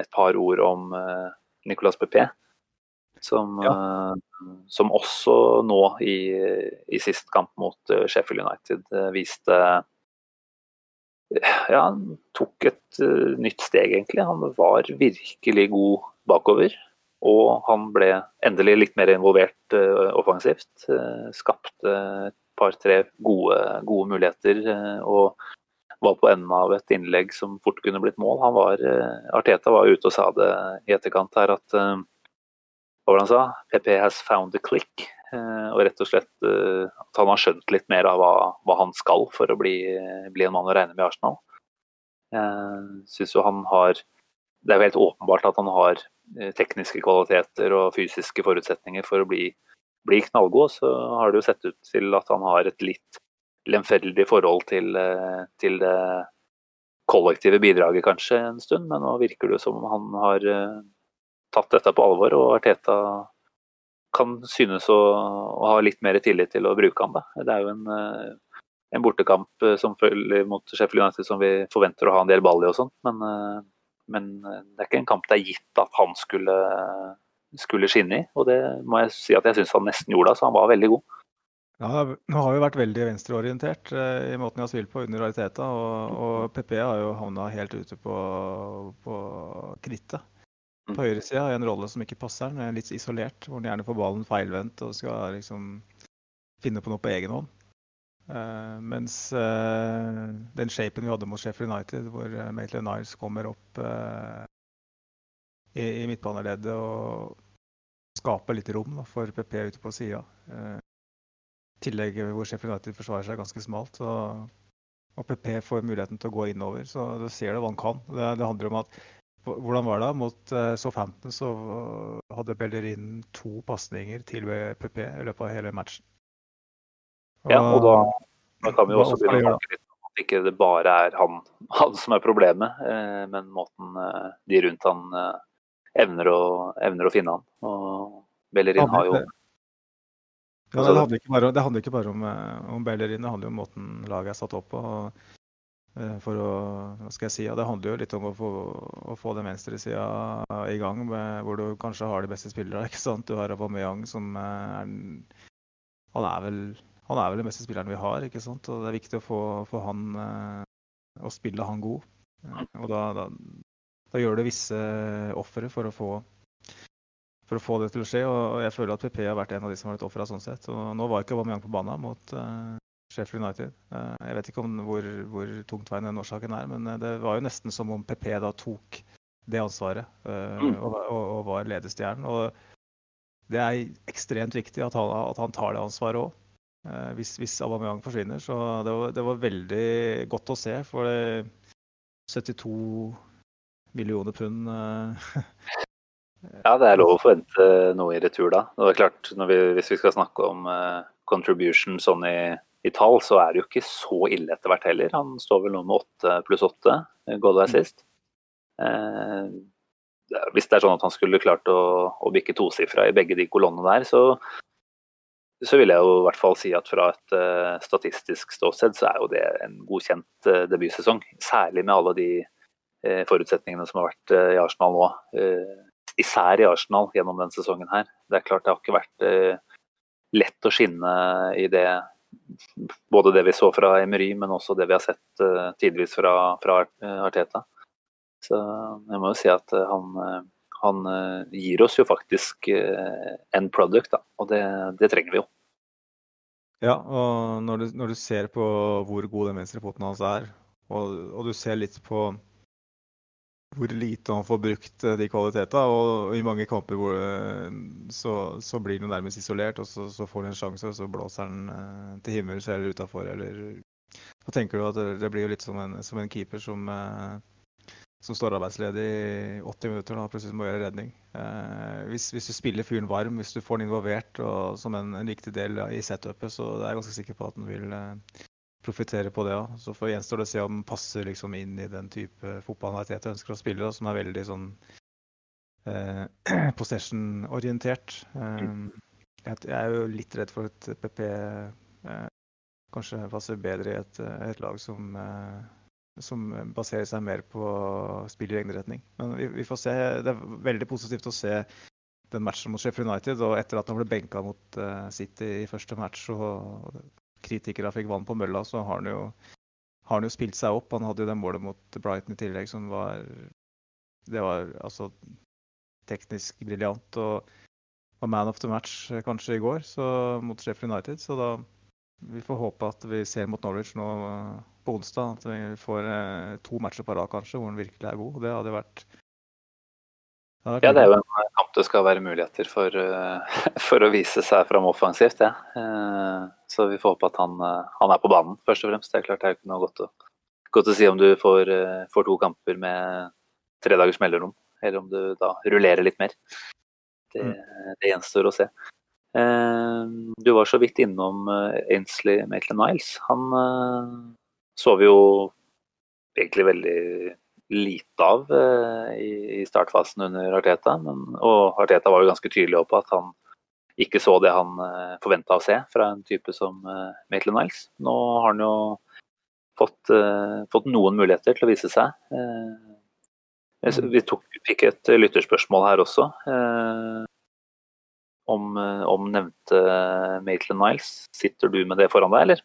Speaker 2: et par ord om eh, Nicolas Pepé. Som, eh, som også nå i, i sist kamp mot eh, Sheffield United viste Ja, han tok et nytt steg, egentlig. Han var virkelig god bakover. Og han ble endelig litt mer involvert uh, offensivt. Uh, skapte et par-tre gode, gode muligheter. Uh, og var på enden av et innlegg som fort kunne blitt mål. Var, eh, Arteta var ute og sa det i etterkant her at eh, hva var det han sa? PP has found the click. eh, og rett og slett at han har skjønt litt mer av hva, hva han skal for å bli, bli en mann å regne med i Arsenal. Synes jo han har Det er jo helt åpenbart at han har tekniske kvaliteter og fysiske forutsetninger for å bli, bli knallgod. Så har det jo sett ut til at han har et litt lemfeldig forhold til, eh, til det kollektive bidraget kanskje en stund, men nå virker det som om han har eh, tatt dette på alvor, og Arteta kan synes å, å ha litt mer tillit til å bruke han. Da. Det er jo en, eh, en bortekamp som følger mot Sheffield United som vi forventer å ha en del ball i og sånt, men, men det er ikke en kamp det er gitt at han skulle, skulle skinne i. Og det må jeg si at jeg syns han nesten gjorde, så han var veldig god.
Speaker 3: Ja, nå har vi vært veldig venstreorientert eh, i måten vi har spilt på under Ariteta. Og, og PP har jo havna helt ute på, på krittet.
Speaker 2: Mm.
Speaker 3: På høyresida i en rolle som ikke passer han. Litt isolert, hvor han gjerne får ballen feilvendt og skal liksom finne på noe på egen hånd. Eh, mens eh, den shapen vi hadde mot Sheffield United, hvor uh, Maitland Niles kommer opp eh, i, i midtbaneleddet og skaper litt rom da, for PP ute på sida. Eh, tillegg hvor Sheffield United forsvarer seg ganske smalt. Og, og PP får muligheten til å gå innover, så du ser det hva han kan. Det, det handler om at hvordan var det? Mot uh, Southampton så hadde Bellerin to pasninger til PP i løpet av hele matchen.
Speaker 2: Ja, og da, da kan vi jo også begynne å snakke litt om at ikke det bare er han, han som er problemet, eh, men måten eh, de rundt han eh, evner, å, evner å finne han. Og Bellerin har jo
Speaker 3: Ja, det, handler ikke bare, det handler ikke bare om, eh, om Bellerin, det handler jo om måten laget er satt opp på. og, eh, For å, hva skal jeg si, ja, Det handler jo litt om å få, å få den venstresida i gang, med, hvor du kanskje har de beste spillerne. ikke sant? Du har Aubameyang som eh, er han er, vel, han er vel den beste spilleren vi har. ikke sant? Og Det er viktig å få, få han å spille han god. Og da, da, da gjør det visse ofre for å få for å få det til å skje. Og jeg føler at PP har vært en av de som har vært ofra sånn sett. Og nå var ikke Aubameyang på banen mot uh, Sheffield United. Uh, jeg vet ikke om hvor, hvor tungtveiende den årsaken er, men eh, det var jo nesten som om PP da tok det ansvaret uh,
Speaker 2: Mm.
Speaker 3: og, og, og var ledestjernen. Og det er ekstremt viktig at han, at han tar det ansvaret òg. hvis, hvis Aubameyang forsvinner. Så det var, det var veldig godt å se. For det 72 millioner pund
Speaker 2: Ja, det er lov å forvente noe i retur da. Det er klart, når vi, Hvis vi skal snakke om uh, contribution sånn i, i tall, så er det jo ikke så ille etter hvert heller. Han står vel nå med åtte pluss åtte. Eh, det er- hvis det er sånn at han skulle klart å, å bikke tosifra i begge de kolonnene der, så, så vil jeg jo i hvert fall si at fra et uh, statistisk ståsted så er jo det en godkjent uh, debutsesong. Særlig med alle de uh, forutsetningene som har vært eh, i Arsenal nå. Især i Arsenal gjennom denne sesongen her. Det er klart det har ikke vært eh, lett å skinne i det både det vi så fra Emery, men også det vi har sett uh, tidvis fra, fra eh, Arteta. Så jeg må jo si at han, han gir oss jo faktisk en product, da. Og det, det trenger vi jo.
Speaker 3: Ja, og når du, når du ser på hvor god den venstrefoten hans er, og, og du ser litt på hvor lite han får brukt eh, de kvalitetene, og i mange kamper hvor eh, så, så blir han nærmest isolert, og så, så får han en sjanse, og så blåser han eh, til himmels eller utafor, eller Så tenker du at det, blir jo litt som en, som en keeper som, som står arbeidsledig i 80 minutter og plutselig må gjøre redning. Hvis, hvis du spiller fyren varm, hvis du får han involvert og som en, en viktig del i setupet, så er jeg ganske sikker på at han vil eh, på det òg. Så får gjenstår det å se om han passer liksom inn i den type fotball Arteta ønsker å spille, da, som er veldig sånn eh, possession-orientert. Eh, jeg, jeg er jo litt redd for at PP eh, kanskje passer bedre i et, et lag som eh, som baserer seg mer på spill i egen retning. Men vi, vi får se. Det er veldig positivt å se den matchen mot Sheffield United. Og etter at han ble benka mot eh, City i første match, og kritikere fikk vann på mølla, så har han jo, har han jo spilt seg opp. Han hadde jo det målet mot Brighton i tillegg som var Det var altså teknisk briljant. Og var man of the match eh, kanskje i går så, mot Sheffield United. Så da vi får håpe at vi ser mot Norwich nå eh, på onsdag at vi får eh, to matcher på rad kanskje, hvor han virkelig er god. Det hadde vært det
Speaker 2: Ja, det er jo en kamp det skal være muligheter for, eh, for å vise seg fram offensivt. Ja. Eh, Så vi får håpe at han, eh, han er på banen, først og fremst. Det er klart det er ikke noe godt å, godt å si om du får, eh, får to kamper med tre dagers mellomrom, eller om du da rullerer litt mer. Det, det gjenstår å se. Eh, Du var så vidt innom eh, Ainsley Maitland-Niles. Han eh, så vi jo egentlig veldig lite av eh, i, startfasen under Arteta. Men, og Arteta var jo ganske tydelig på at han ikke så det han eh, forventa å se fra en type som uh, Maitland Niles. Nå har han jo fått, eh, fått noen muligheter til å vise seg. Eh, vi tok, fikk et lytterspørsmål her også. eh, om, eh, om nevnte Maitland Niles. Sitter du med det foran deg, eller?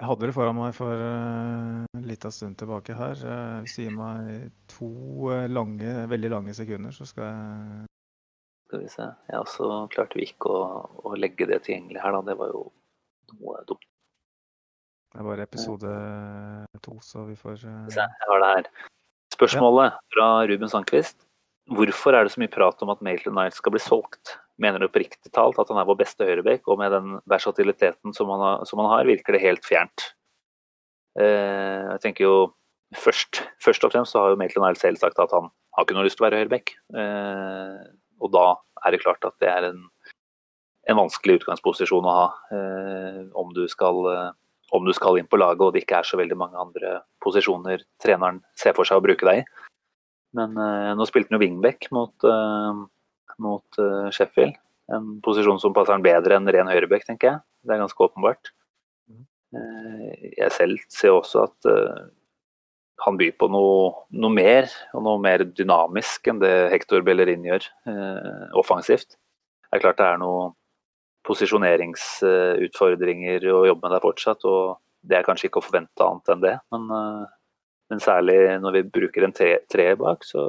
Speaker 3: Jeg hadde det foran meg for uh, en liten stund tilbake her. Uh, gir meg to eh, lange, veldig lange sekunder, så skal jeg
Speaker 2: Skal vi se. Ja, så klarte vi ikke å, å legge det tilgjengelig her, da. Det var jo noe dumt.
Speaker 3: Det er bare episode to, så vi får uh,
Speaker 2: Jeg har det her. Spørsmålet fra Ruben Sandquist. Hvorfor er det så mye prat om at Mail to Niles skal bli solgt? Mener oppriktig talt at han er vår beste høyrebekk, og med den versatiliteten som han har, som han har virker det helt fjernt? Eh, jeg tenker jo først, først og fremst så har jo Maitland Eil selv sagt at han har ikke noe lyst til å være høyrebekk. Eh, og da er det klart at det er en, en vanskelig utgangsposisjon å ha eh, om, du skal, eh, om du skal inn på laget og det ikke er så veldig mange andre posisjoner treneren ser for seg å bruke deg i. Men eh, nå spilte han jo wingback mot, eh, mot eh, Sheffield. En posisjon som passer han bedre enn ren høyrebekk, tenker jeg. Det er ganske åpenbart. Eh, jeg selv ser også at eh, han byr på noe, noe mer, og noe mer dynamisk enn det Hector Bellerin gjør offensivt. Det er klart det er noen posisjoneringsutfordringer å jobbe med der fortsatt, og det er kanskje ikke å forvente annet enn det. Men, men særlig når vi bruker en tre, tre bak, så,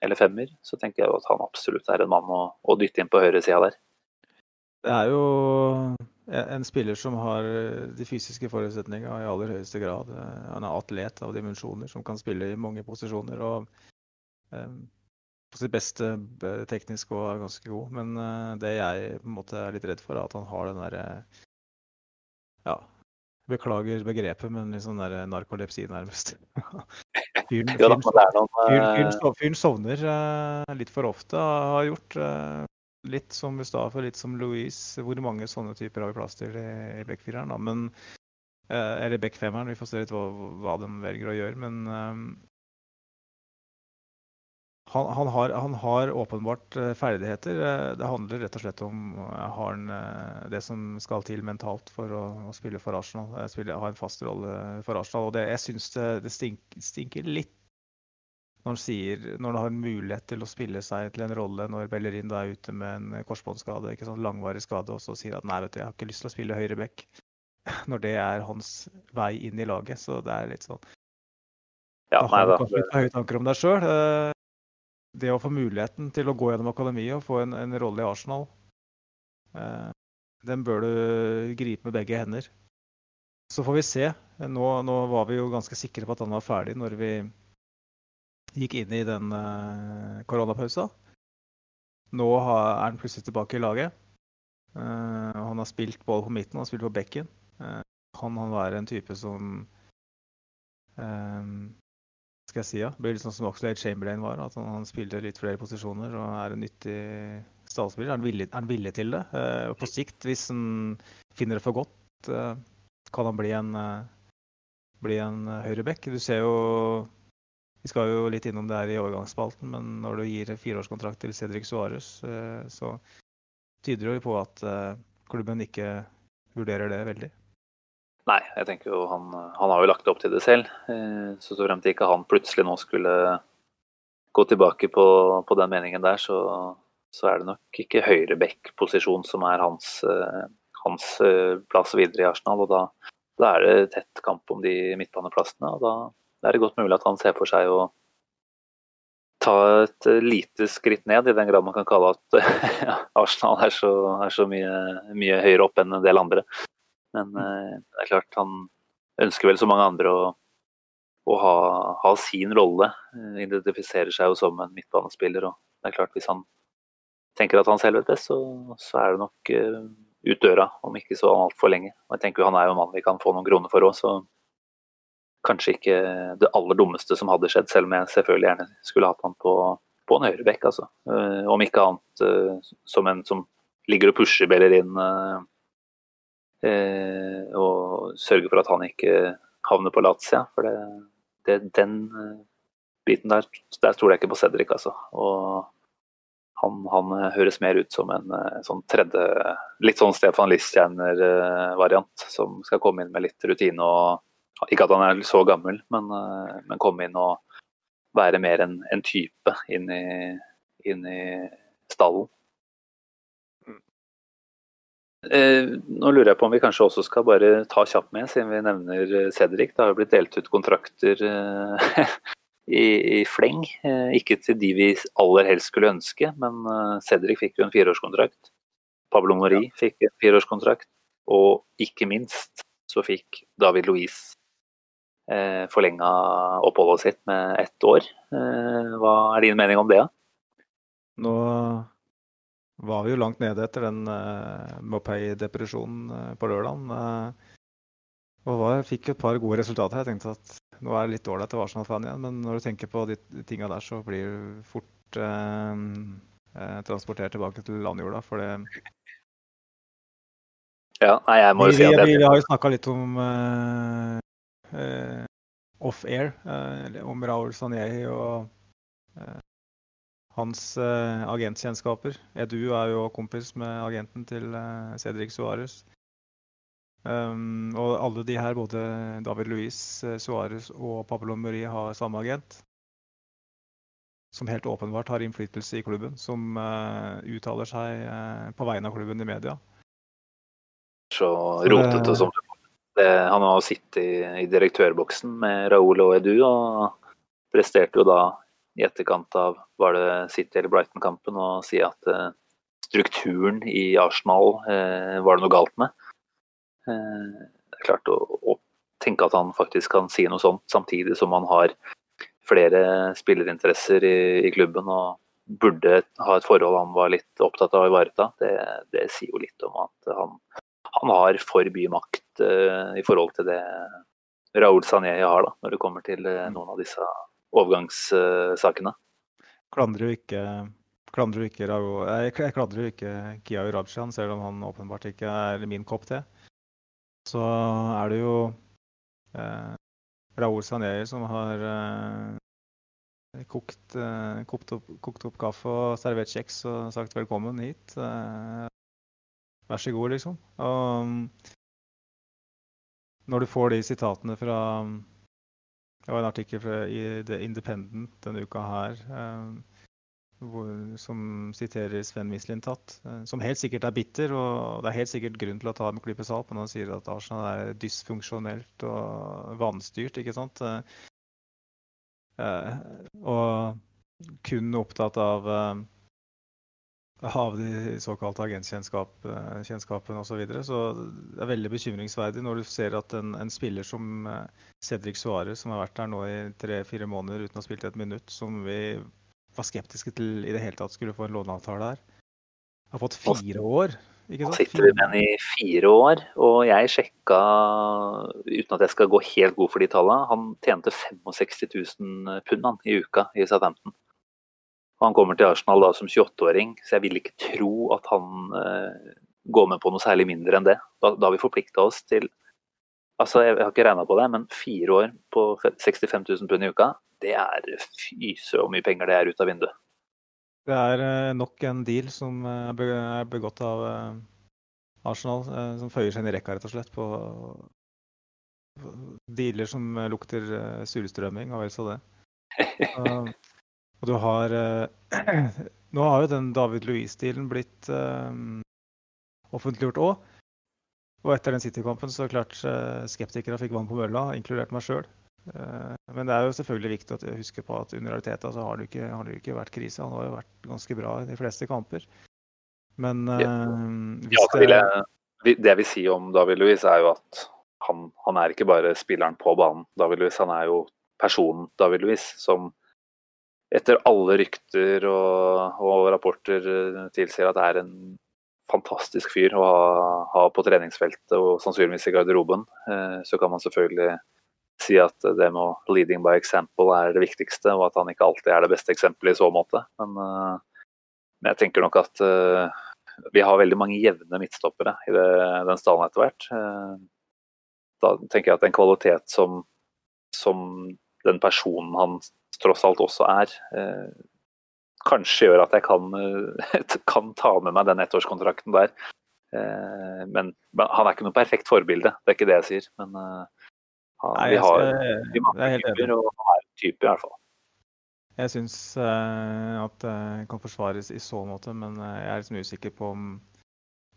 Speaker 2: eller femmer, så tenker jeg at han absolutt er en mann å, å dytte inn på høyresida der.
Speaker 3: Det er jo en spiller som har de fysiske forutsetningene i aller høyeste grad. Han er atlet av dimensjoner som kan spille i mange posisjoner. og um, på sitt beste eh, teknisk og er ganske god. Men det jeg på en måte er litt redd for, er at han har den derre Ja, beklager begrepet, men litt sånn der narkolepsi, nærmest. Fyren, fyren, fyren,
Speaker 2: eh,
Speaker 3: fyren, sovner uh, litt for ofte, har gjort. Uh, litt som Mustafa, litt som Louise. Hvor mange sånne typer har vi plass til i, i Beck-fireren? uh, Eller Beck-femmeren, vi får se litt hva, hva de velger å gjøre. Men han, han, har, han har åpenbart eh, ferdigheter. Eh, Det handler rett og slett om eh, har han det som skal til mentalt for å, å spille for Arsenal. Spille, ha en fast rolle for Arsenal. Og det, jeg syns det, det stinker, stinker litt når han sier når han har en mulighet til å spille seg til en rolle når Bellerin er ute med en korsbåndskade, ikke sånn langvarig skade, og så sier at nei, vet du, jeg har ikke lyst til å spille høyre back. Når det er hans vei inn i laget. Så det er litt sånn
Speaker 2: ja,
Speaker 3: da har du høye tanker om deg sjøl. Det å få muligheten til å gå gjennom akademiet og få en, en rolle i Arsenal, eh, den bør du gripe med begge hender. Så får vi se. Nå, nå var vi jo ganske sikre på at han var ferdig når vi gikk inn i den eh, koronapausa. Nå har, er han plutselig tilbake i laget. Eh, han har spilt både på midten og han har spilt på bekken. Eh, kan han være en type som eh, skal jeg si, ja, blir litt sånn som Oxlade Chamberlain var. At han, han spiller litt flere posisjoner og er en nyttig stallspiller. Er han villig, er han villig til det? Eh, og på sikt, hvis han finner det for godt, eh, kan han bli en, eh, bli en høyreback. Du ser jo Vi skal jo litt innom det her i overgangsspalten, men når du gir fireårskontrakt til Cedric Suárez, så tyder det jo på at klubben ikke vurderer det veldig.
Speaker 2: Nei, jeg tenker jo han, han har jo lagt opp til det selv. Eh, Så så frem til ikke han plutselig nå skulle gå tilbake på, på den meningen der, så, så er det nok ikke høyreback-posisjon som er hans, eh, hans eh, plass videre i Arsenal. og da, da er det tett kamp om de midtbaneplassene. og da, er det godt mulig at han ser for seg å ta et lite skritt ned, i den grad man kan kalle at Arsenal er så, er så mye, mye høyere opp enn en del andre. Men eh, det er klart han ønsker vel som mange andre å, å ha, ha sin rolle. Eh, Identifiserer seg jo som en midtbanespiller. og det er klart Hvis han tenker at han selv vet best, så, så er det nok uh, ut døra om ikke så altfor lenge. Og jeg tenker Han er jo en mann vi kan få noen kroner for òg, så kanskje ikke det aller dummeste som hadde skjedd, selv om jeg selvfølgelig gjerne skulle hatt han på, på en høyrebekk. Altså. Uh, om ikke annet uh, som en som ligger og pusher Bellerin eh, og sørge for at han ikke havner på Lazia. For det, det, den eh, biten der, der stoler jeg ikke på Cedric, altså. Og han, han eh, høres mer ut som en eh, sånn tredje Litt sånn Stefan Listjerner-variant, som skal komme inn med litt rutine og Ikke at han er så gammel, men, eh, men komme inn og være mer en, en type inn i, inn i stallen. Eh, nå lurer jeg på om vi kanskje også skal bare ta kjapt med, siden vi nevner eh, Cedric. Det har jo blitt delt ut kontrakter eh, i, i fleng. Eh, ikke til de vi aller helst skulle ønske, men Cedric fikk jo en fireårskontrakt. Pablo Mori fikk en fireårskontrakt. Og ikke minst så fikk David Louise eh, forlenga oppholdet sitt med ett år. Hva er din mening om det?
Speaker 3: Nå var vi jo langt nede etter den uh, Mopay-depresjonen uh, på lørdag. Uh, og var, fikk et par gode resultater. Jeg tenkte at nå er det litt ålreit å være Arsenal-fan igjen, men når du tenker på de, tinga der, så blir du fort uh, eh, transportert tilbake til landjorda. For det
Speaker 2: Ja, nei, jeg må jo si
Speaker 3: at
Speaker 2: at
Speaker 3: vi,
Speaker 2: jeg,
Speaker 3: har jo snakka litt om eh, eh, off-air, eh, om Raoul Sanjei og eh, hans uh, agentkjennskaper. Edu er jo kompis med agenten til uh, Cedric Suárez. Um, og alle de her, både David Luiz, uh, Suárez og Pablo Muri, har samme agent. Som helt åpenbart har innflytelse i klubben, som uttaler seg på vegne av klubben i media.
Speaker 2: så rotete som det det, Han har sittet i, i direktørboksen med Raúl og Edu, og presterte jo da i etterkant av var det City eller Brighton-kampen å si at eh, strukturen i Arsenal eh, var det noe galt med. Eh, det er klart å, å tenke at han faktisk kan si noe sånt, samtidig som han har flere spillerinteresser i, i klubben og burde ha et forhold han var litt opptatt av å ivareta. Det, det sier jo litt om at han, han har for mye makt uh, i forhold til det Raoul Sané har, da, når det kommer til uh, noen av disse overgangssakene.
Speaker 3: Klandrer jo ikke klandrer ikke, Rago, jeg, klandrer jo ikke Kia Urajan, selv om han åpenbart ikke er min kopp te. Så er det jo eh, Raoul Sanjehi som har eh, kokt, eh, kokt, opp, kokt opp kaffe og servert kjeks og sagt velkommen hit. Eh, vær så god, liksom. Og mm, når du får de sitatene fra Det var en artikkel fra, i The Independent denne uka her eh, hvor, som siterer Sven Mislintat, eh, som helt sikkert er bitter. Og det er helt sikkert grunn til å ta med klype salt, men han sier at Arsenal er dysfunksjonelt og vanstyrt, ikke sant. Eh, og kun opptatt av av de såkalte agentkjennskapene osv. Så, videre. så det er veldig bekymringsverdig når du ser at en, en spiller som eh, Cedric Suárez, som har vært her nå i tre-fire måneder uten å ha spilt et minutt, som vi var skeptiske til i det hele tatt skulle få en låneavtale her, har fått fire år. Ikke
Speaker 2: Han
Speaker 3: sant?
Speaker 2: sitter vi med den i fire år, og jeg sjekka, uten at jeg skal gå helt god for de tallene, han tjente 65 000 pund i uka i Southampton. Han kommer til Arsenal da som 28-åring, så jeg vil ikke tro at han eh, går med på noe særlig mindre enn det. Da, da har vi forplikta oss til altså Jeg har ikke regna på det, men fire år på 65 000 pund i uka, det er fyse hvor mye penger det er ut av vinduet.
Speaker 3: Det er eh, nok en deal som eh, er begått av eh, Arsenal, som føyer seg inn i rekka, rett og slett, på dealer som lukter surstrømming, og vel så det. Og, du har eh, Nå har jo den David Louise-stilen blitt eh, offentliggjort òg. Og etter den City-kampen så klart eh, skeptikere fikk vann på mølla, inkludert meg sjøl. Men det er jo selvfølgelig viktig å huske på at under realiteten så har det ikke, har det ikke vært krise. Han har jo vært ganske bra i de fleste kamper. Men
Speaker 2: Ja.
Speaker 3: hvis
Speaker 2: Ja, vil
Speaker 3: det
Speaker 2: det jeg vil si om David Louise, er jo at han, han er ikke bare spilleren på banen. David Louise. han er jo personen David Louise, som etter alle rykter og, og rapporter eh, tilsier at det er en fantastisk fyr å ha, ha på treningsfeltet og sannsynligvis i garderoben. Eh, Så kan man selvfølgelig si at det med 'leading by example' er det viktigste, og at han ikke alltid er det beste eksempelet i så måte. Men, eh, men jeg tenker nok at eh, vi har veldig mange jevne midtstoppere i det, den stallen etter hvert. Eh, Da tenker jeg at en kvalitet som, som den personen han tross alt også er, eh, kanskje gjør at jeg kan, eh, kan ta med meg den ettårskontrakten der. Eh, Men, men han er ikke noe perfekt forbilde, det er ikke det jeg sier. Men han,
Speaker 3: Nei,
Speaker 2: vi har
Speaker 3: skal-
Speaker 2: vi
Speaker 3: enig.
Speaker 2: typer, og han er en type i hvert fall.
Speaker 3: Jeg syns eh, at det kan forsvares i så måte, men jeg er liksom usikker på om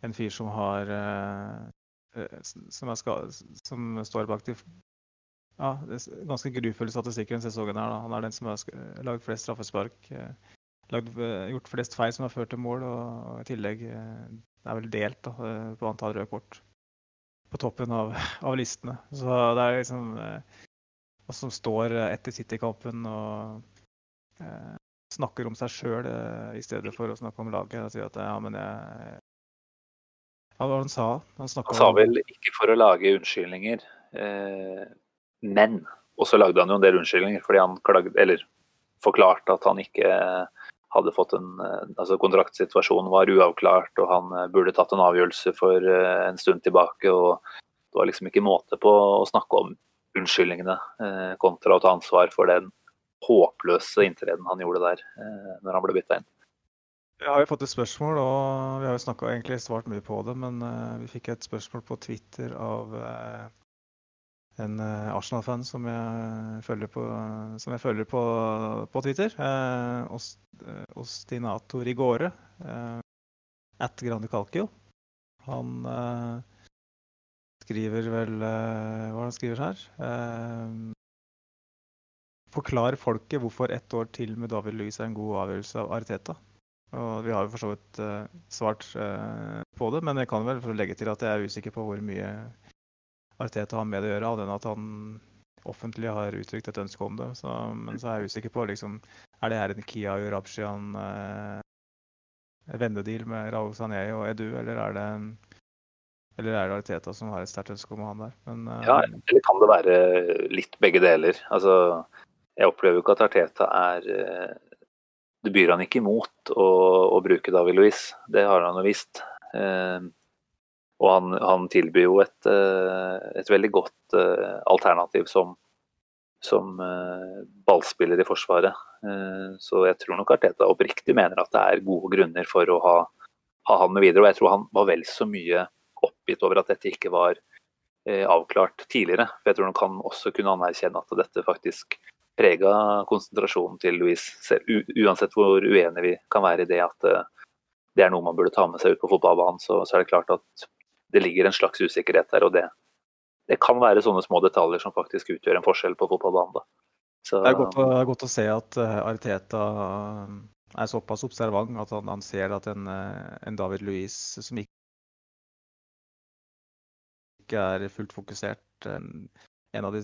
Speaker 3: en fyr som har eh, som, er ska, som står bak de ja, det er ganske grufulle statistikker denne sesongen. her. Da. Han er den som har lagd flest straffespark. eh, Lagd, eh, gjort flest feil som har ført til mål, og, i tillegg det er vel delt da, eh, på antall røde kort på toppen av, av listene. Så det er liksom eh, hva som står eh, etter City-kampen og eh, snakker om seg sjøl eh, i stedet for å snakke om laget. Og sier at ja, men jeg Hva var det han sa? Han,
Speaker 2: Han sa vel ikke for å lage unnskyldninger, eh, men Og så lagde han jo en del unnskyldninger fordi han klagde, eller forklarte at han ikke hadde fått en eh, altså Kontraktsituasjonen var uavklart, og han eh, burde tatt en avgjørelse for eh, en stund tilbake. og Det var liksom ikke måte på å snakke om unnskyldningene eh, kontra å ta ansvar for den håpløse inntreden han gjorde der eh, når han ble bytta inn.
Speaker 3: Vi har jo fått et spørsmål, og vi har jo snakket, egentlig svart mye på det, men eh, vi fikk et spørsmål på Twitter av eh, en eh, Arsenal-fan som jeg følger på, jeg følger på, på Twitter. Eh, Ostinato Rigore. Eh, at Grande Calcio. Han eh, skriver vel eh, Hva er det han skriver her? Eh, Forklar folket hvorfor ett år til med David Louis er en god avgjørelse av Ariteta. Og vi har jo for så vidt eh, svart eh, på det, men jeg kan vel legge til at jeg er usikker på hvor mye Arteta har med det å gjøre, annet enn at han offentlig har uttrykt et ønske om det. Så, men så er jeg usikker på liksom, er det her en Kia Urabshian eh, vennedeal med Raoul Sané og Edu, eller er det eller er det Arteta som har et sterkt ønske om han der? Men, uh...
Speaker 2: Ja, eller kan det være litt begge deler? Altså, jeg opplever jo ikke at Arteta er eh, Det byr han ikke imot å, å bruke David Luiz, det har han jo visst. Eh, og han, han tilbyr jo et, eh, et veldig godt eh, alternativ som, som eh, ballspiller i Forsvaret. Så jeg tror nok Arteta oppriktig mener at det er gode grunner for å ha, ha han med videre. Og jeg tror han var vel så mye oppgitt over at dette ikke var avklart tidligere. For jeg tror nok han også kunne anerkjenne at dette faktisk prega konsentrasjonen til Louise. selv- Uansett hvor uenig vi kan være i det at det er noe man burde ta med seg ut på fotballbanen, så, så er det klart at det ligger en slags usikkerhet der. og det, det kan være sånne små detaljer som faktisk utgjør en forskjell på fotballbanen. Så,
Speaker 3: Det er godt å, godt å se at Ariteta eh, er såpass observant at han, han ser at en, eh, en David Luiz som ikke ikke er fullt fokusert, eh, en av de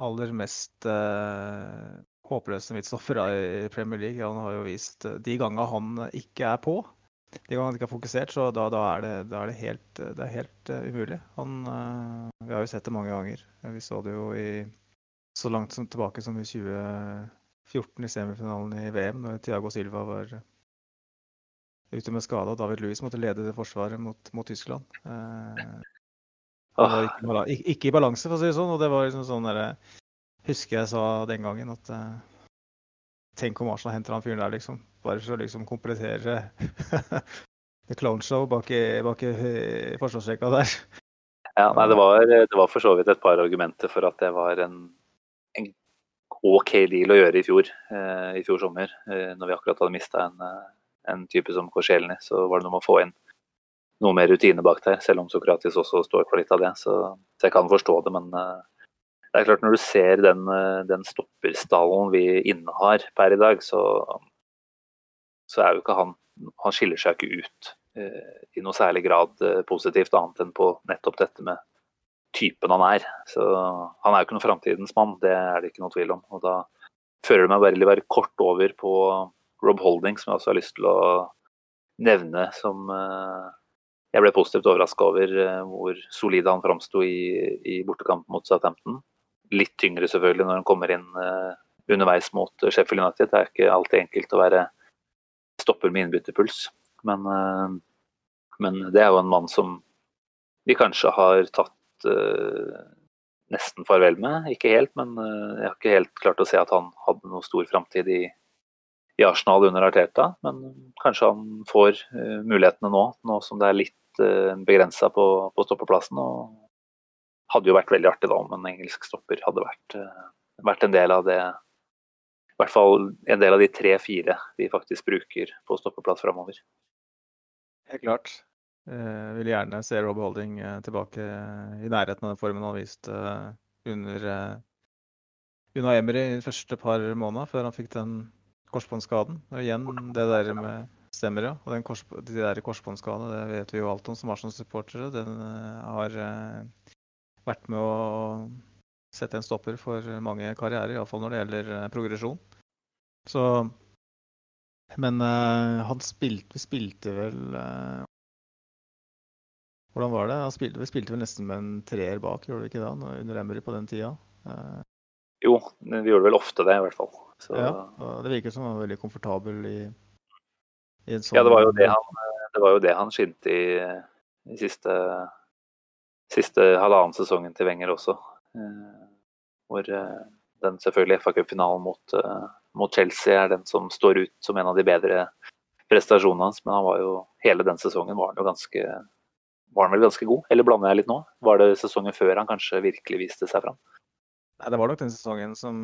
Speaker 3: aller mest eh, håpløse midtstoppere i Premier League. Han har jo vist eh, de gangene han ikke er på, de gangene han ikke har fokusert, så da, da, er, det, da er det helt, det er helt uh, umulig. Han, uh, vi har jo sett det mange ganger. Vi så det jo i så langt som tilbake som i 2014 i semifinalen i VM, når Thiago Silva var ute med skade og David Louis måtte lede det forsvaret mot, mot Tyskland. Uh, var ikke, ikke, ikke i balanse, for å si det sånn. Og det var liksom sånn derre Husker jeg sa den gangen at Tenk om Arsenal henter han fyren der, liksom. Bare for å liksom komplettere The Clone Show bak i, bak i eh, forsvarsrekka der.
Speaker 2: Ja, nei, det var, det var for så vidt et par argumenter for at det var en, en OK deal å gjøre i fjor, eh, i fjor sommer. Eh, når vi akkurat hadde mista en, eh, en type som Korselny, så var det noe med å få inn noe mer rutine bak der, selv om Sokratis også står for litt av det. Så, så jeg kan forstå det, men eh, det er klart når du ser den, eh, den stopperstallen vi innehar per i dag, så, så er jo ikke han Han skiller seg ikke ut eh, i noe særlig grad eh, positivt, annet enn på nettopp dette med typen han er. Så han er jo ikke noen framtidens mann, det er det ikke noe tvil om. Og da fører det meg bare litt kort over på Rob Holding, som jeg også har lyst til å nevne som eh, jeg ble positivt overraska over eh, hvor solid han framsto i, i bortekamp mot Southampton. Litt tyngre selvfølgelig når han kommer inn eh, underveis mot Sheffield United. Det er ikke alltid enkelt å være stopper med innbytterpuls. Men, eh, men det er jo en mann som vi kanskje har tatt uh, nesten farvel med. Ikke helt, men eh, jeg har ikke helt klart å se at han hadde noe stor framtid i, i Arsenal under Arteta. Men kanskje han får uh, mulighetene nå, nå som det er litt uh, begrensa på, på stoppeplassen. Og hadde jo vært veldig artig da om en engelsk stopper hadde vært, eh, vært en del av det, hvert fall en del av de tre-fire vi faktisk bruker på stoppeplass framover.
Speaker 3: Helt klart. Jeg vil gjerne se Rob Holding eh, tilbake i nærheten av den formen han viste eh, under eh, Una Emery i de første par månedene før han fikk den korsbåndskaden. Og igjen, det der med Stemmer, ja. Og den kors, de der korsbåndskadene, det vet vi jo alt om som Arsenal-supportere. Den har vært med å sette en stopper for mange karrierer, iallfall når det gjelder progresjon. Så Men uh, han spilte, spilte vel uh, Hvordan var det? Han spilte, vi spilte vel nesten med en treer bak, gjorde vi ikke det? Under Emery på den tida? Uh,
Speaker 2: jo, vi gjorde vel ofte det, i hvert fall. Så...
Speaker 3: Ja, det virker som han var veldig komfortabel i, i en sånn
Speaker 2: Ja, det var jo det han, det var jo det han skinte i, i siste, siste halvannen sesongen til Wenger også. Hvor den selvfølgelig FA Cup-finalen mot, mot Chelsea er den som står ut som en av de bedre prestasjonene hans. Men han var jo, hele den sesongen var han jo ganske var han vel ganske god, eller blander jeg litt nå? Var det sesongen før han kanskje virkelig viste seg fram?
Speaker 3: Nei, det var nok den sesongen som,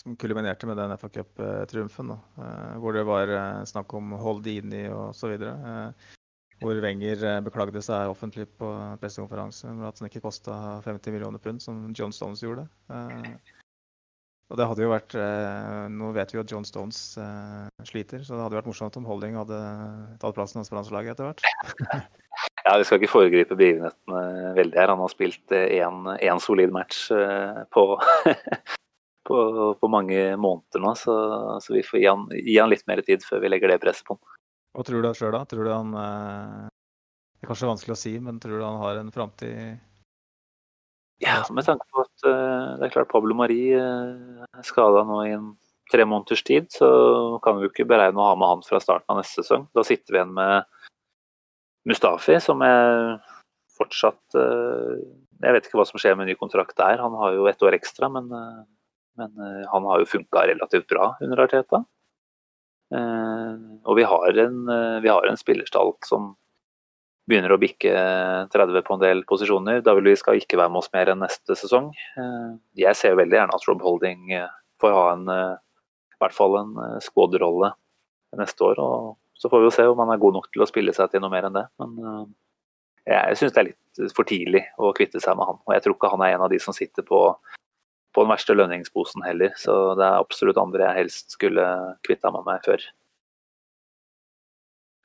Speaker 3: som kulminerte med den FA Cup-triumfen. Eh, hvor det var eh, snakk om Holdini. Eh, hvor Wenger eh, beklagde seg offentlig på pressekonferanse om at den ikke kosta 50 millioner pund, som John Stones gjorde. Eh, og det hadde jo vært eh, Nå vet vi jo at John Stones sliter, så det hadde vært morsomt om Holding hadde tatt plassen hans på landslaget etter hvert.
Speaker 2: ja, vi skal ikke foregripe begivenhetene veldig her. Han har spilt én solid match på, på, på, mange måneder nå, så, så vi får gi han, gi han, litt mer tid før vi legger det presset på han.
Speaker 3: Hva tror du sjøl, da? Tror du han eh, Det er kanskje vanskelig å si, men tror du han har en framtid
Speaker 2: ja, med tanke på at uh, det er klart Pablo Mari uh, er skada nå i en tre måneders tid, så kan vi jo ikke beregne å ha med han fra starten av neste sesong. Da sitter vi igjen med Mustafi, som er fortsatt Jeg vet ikke hva som skjer med ny kontrakt der. Han har jo ett år ekstra, men, men han har jo funka relativt bra under Arteta. Og vi har en, vi har en spillerstall som begynner å bikke 30 på en del posisjoner. Da vi skal ikke være med oss mer enn neste sesong. Eh, jeg ser veldig gjerne at Rob Holding eh, får ha en, eh, i hvert fall en squad-rolle neste år. og Så får vi jo se om han er god nok til å spille seg til noe mer enn det. Men jeg syns det er litt for tidlig å kvitte seg med han. Og jeg tror ikke han er en av de som sitter på, på den verste lønningsposen heller. Så det er absolutt andre jeg helst skulle kvitta meg med før.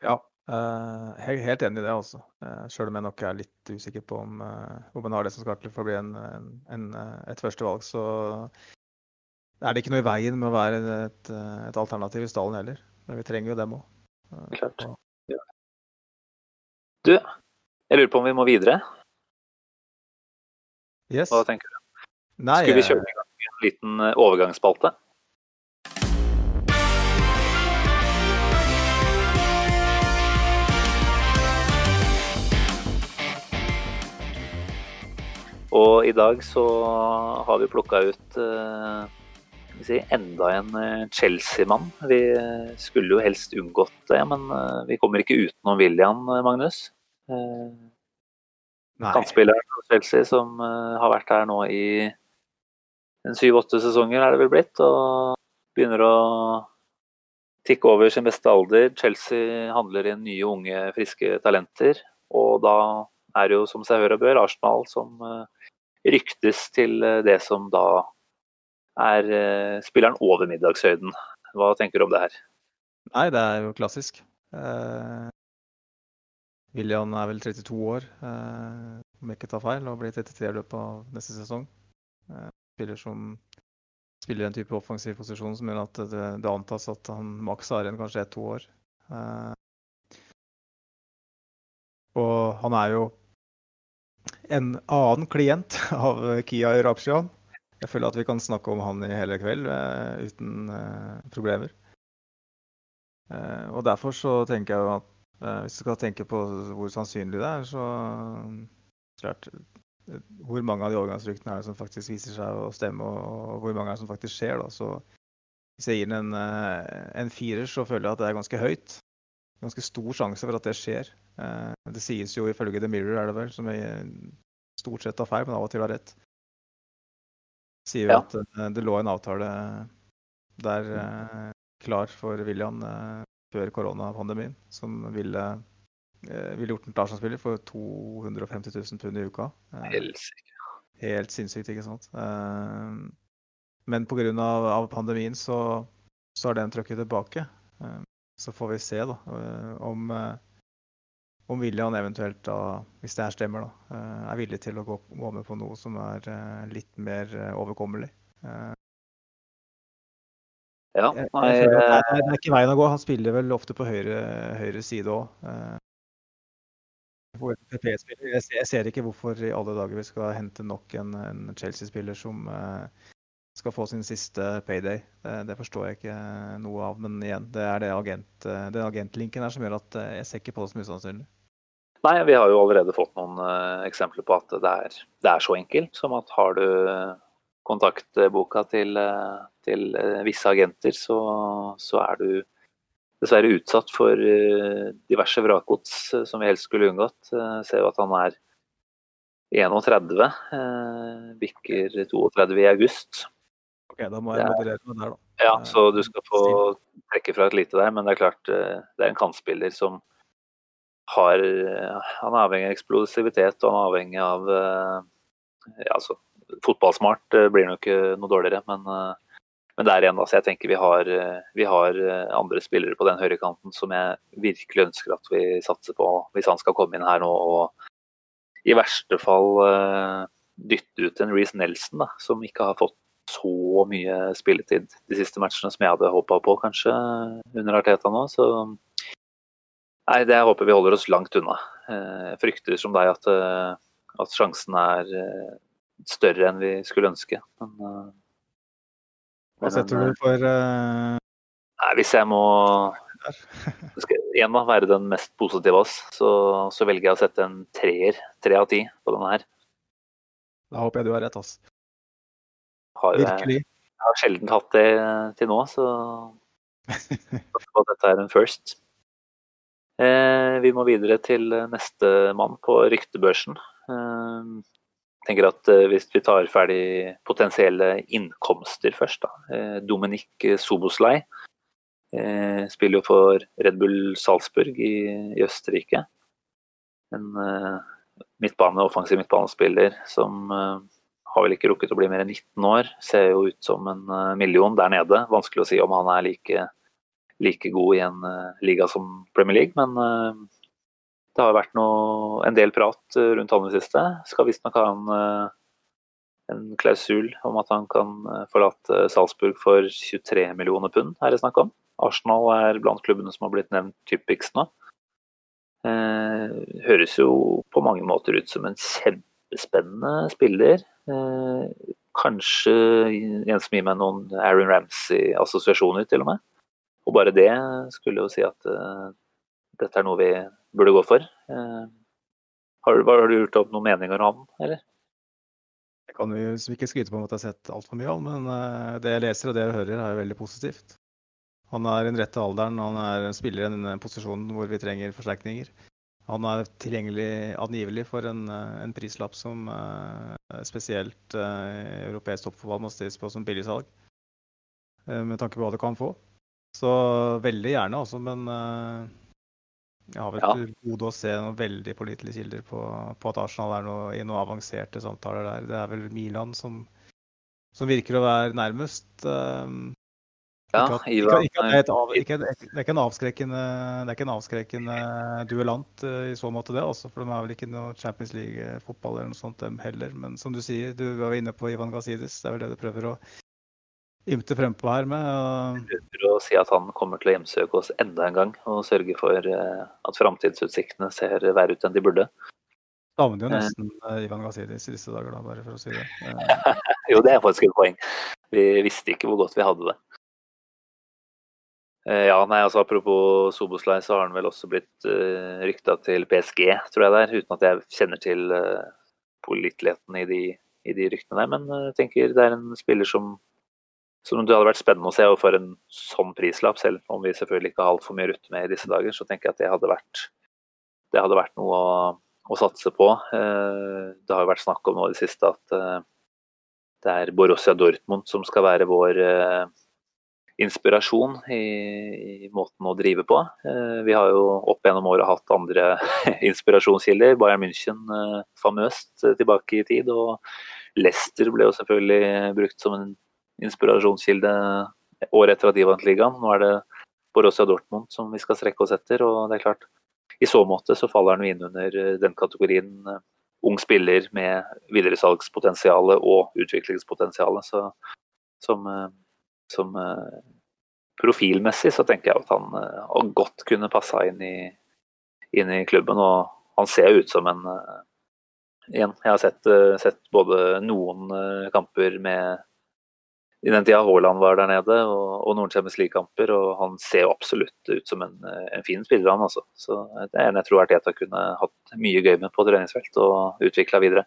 Speaker 3: Ja, jeg er helt enig i det, altså. Uh, Sjøl om jeg nok er litt usikker på om, uh, om har det som skal til for å bli en, en, et førstevalg, så er det ikke noe i veien med å være et, et alternativ i stallen heller. Men vi trenger jo dem òg.
Speaker 2: Klart. Ja. Du, jeg lurer på om vi må videre?
Speaker 3: Yes.
Speaker 2: Hva tenker du?
Speaker 3: Nei,
Speaker 2: Skulle vi kjøre i gang en liten overgangsspalte? Og i dag så har vi plukka ut uh, si, enda en eh, Chelsea-mann. Vi skulle jo helst unngått det, men vi kommer ikke utenom William, Magnus. Kantspilleren fra Chelsea som har vært her nå i syv-åtte sesonger, er det vel blitt. Og begynner å tikke over sin beste alder. Chelsea handler inn nye, unge, friske talenter. Og da er det jo som seg hør og bør Arsenal som ryktes til eh, det som da er eh, spilleren over middagshøyden. Hva tenker du om det her?
Speaker 3: Nei, det er jo klassisk. Eh, William er vel 32 år, eh, om jeg ikke tar feil, og blir 33 i løpet av neste sesong. Eh, spiller som spiller en type offensiv posisjon som gjør at det, det antas at han maks har igjen kanskje ett-to år. Eh, og han er jo en annen klient av Kia Rapshian. Jeg føler at vi kan snakke om han i hele kveld eh, uten eh, problemer. Uh, og derfor så tenker jeg at hvis du skal tenke på hvor sannsynlig det er, så klart Hvor mange av de overgangsryktene er det som faktisk viser seg å stemme, og, hvor mange er det som faktisk skjer? da, så Hvis jeg gir den en, en firer, så føler jeg at det er ganske høyt. Ganske stor sjanse for at det skjer. Det sies jo ifølge The Mirror, er det vel, som jeg stort sett tar feil, men av og til har rett. Sier jo ja. at det lå en avtale der eh, klar for William eh, før koronapandemien, som ville, eh, ville gjort den til Arsenal-spiller for 250 000 pund i uka. Eh. Helt sinnssykt, ikke sant. Eh, Men pga. Av, av pandemien så, så har den trøkket tilbake. Eh, Så får vi se da, eh, om, eh, om William eventuelt, da, hvis det her stemmer, da, eh, er villig til å gå, gå med på noe som er eh, litt mer eh, overkommelig. Eh,
Speaker 2: Ja,
Speaker 3: Jeg, jeg
Speaker 2: eh,
Speaker 3: er, det er ikke veien å gå. Han spiller vel ofte på høyre, høyre side òg. Jeg, ser- ikke hvorfor i alle dager vi skal hente nok en, en Chelsea-spiller som eh, skal få sin siste payday. Det, det forstår jeg ikke noe av. Men igjen, det er det agent, eh, den agentlinken her som gjør at eh, jeg ser ikke på det som usannsynlig.
Speaker 2: Nei, vi har jo allerede fått noen uh, eksempler på at det er, det er så enkelt som at har du kontaktboka til, eh, til eh, visse agenter, så, så er du dessverre utsatt for eh, diverse vrakgods eh, som vi helst skulle unngått. Eh, ser jo at han er 31, eh, bikker 32 i august.
Speaker 3: Ok, Da må jeg
Speaker 2: er-
Speaker 3: moderere meg der, da.
Speaker 2: Ja, så du skal få trekke fra et lite der, men det er klart det er en kantspiller som har Han er avhengig av eksplosivitet, og han er avhengig av ja, altså, Fotballsmart blir blir nok ikke noe dårligere, men, men der igjen, altså, Så jeg tenker vi har, eh, vi har eh, andre spillere på den høyrekanten som jeg virkelig ønsker at vi satser på, hvis han skal komme inn her nå og i verste fall eh, dytte ut en Reece Nelson, da, som ikke har fått så mye spilletid de siste matchene som jeg hadde håpa på, kanskje, under Arteta nå. Så nei, det jeg håper vi holder oss langt unna. Jeg frykter som deg at, at sjansen er større enn vi skulle ønske. Men,
Speaker 3: Hva setter
Speaker 2: eh,
Speaker 3: du for uh...
Speaker 2: Nei, hvis jeg må En skal igjen da være den mest positive av oss, så, så velger jeg å sette en treer, tre av ti på denne her.
Speaker 3: Da håper jeg du har rett, ass.
Speaker 2: Har, jeg
Speaker 3: Virkelig.
Speaker 2: har sjelden hatt det til nå, så dette er en first. Eh, vi må videre til neste mann på ryktebørsen. Eh, tenker at eh, Hvis vi tar ferdig potensielle innkomster først, da. Eh, Dominik Soboslai eh, spiller jo for Red Bull Salzburg i, Østerrike. En midtbane, offensiv midtbanespiller som har vel ikke rukket å bli mer enn 19 år. Ser jo ut som en million der nede. Vanskelig å si om han er like, like god i en liga som Premier League, men det har vært noe, en del prat eh, rundt han i det siste. Skal visstnok ha en, eh, en klausul om at han kan eh, forlate Salzburg for 23 millioner pund, er det snakk om. Arsenal er blant klubbene som har blitt nevnt typisk nå. Eh, høres jo på mange måter ut som en kjempespennende spiller. Eh, kanskje en som gir meg noen Aaron Ramsey-assosiasjoner, til og med. Og bare det skulle jo si at eh, dette er noe vi burde gå for. Eh, har, har du gjort opp noen meninger om eller?
Speaker 3: Jeg kan jo ikke skryte på at jeg har sett altfor mye han, men eh, det jeg leser og det jeg hører, er jo veldig positivt. Han er i den rette alderen, han er spiller i en posisjon hvor vi trenger forsterkninger. Han er tilgjengelig angivelig for en, eh, en prislapp som spesielt eh, europeisk toppfotball må stilles på som billigsalg, med tanke på hva du kan få. Så veldig gjerne, altså, men eh, jeg har vel
Speaker 2: Ja.
Speaker 3: til gode å se noen veldig pålitelige kilder på, på at Arsenal er noe, i noen avanserte samtaler der. Det er vel Milan som, som virker å være nærmest.
Speaker 2: Ja,
Speaker 3: ikke, ikke, ikke det, er ikke, en avskrekkende, det er ikke en avskrekkende duellant eh, i så måte, det. Også, for de er vel ikke noe Champions League-fotball eller noe sånt, dem heller. Men som du sier, du var inne på Ivan Gazidis. Det er vel det du prøver å ymte frempå her med. og
Speaker 2: for å si at han kommer til å hjemsøke oss enda en gang og sørge for eh, at framtidsutsiktene ser verre ut enn de burde.
Speaker 3: Savner jo
Speaker 2: Eh.
Speaker 3: nesten eh, Ivan Gazidis i disse dager, da, bare for å si det.
Speaker 2: Jo, det er faktisk et poeng. Vi visste ikke hvor godt vi hadde det. Eh, Ja, nei, altså Apropos Soboslai, så har han vel også blitt uh, rykta til PSG, tror jeg det er. Uten at jeg kjenner til uh, påliteligheten i, de- i de ryktene der. Men jeg jeg tenker det er en spiller som, som det hadde vært spennende å se. For en sånn prislapp, selv om vi selvfølgelig ikke har altfor mye rutte med i disse dager, så tenker jeg at det hadde vært, det hadde vært noe å, å satse på. Eh, det har jo vært snakk om nå i det siste at eh, det er Borussia Dortmund som skal være vår eh, inspirasjon i, i måten å drive på. Vi har jo opp gjennom året hatt andre inspirasjonskilder. Bayern München famøst tilbake i tid. Og Leicester ble jo selvfølgelig brukt som en inspirasjonskilde året etter at de vant ligaen. Nå er det Borussia Dortmund som vi skal strekke oss etter. og det er klart, I så måte så faller han inn under den kategorien ung spiller med videresalgspotensial og utviklingspotensial. Som, som profilmessig så tenker jeg at han godt kunne passa inn, inn, i klubben. Og han ser ut som en Igjen, jeg har sett, sett både noen kamper med i den tida Haaland var der nede, og, og noen Champions League-kamper. Og han ser jo absolutt ut som en, en fin spiller, han altså. Så det er en jeg tror Arteta kunne hatt mye gøy med på treningsfelt og utvikla videre.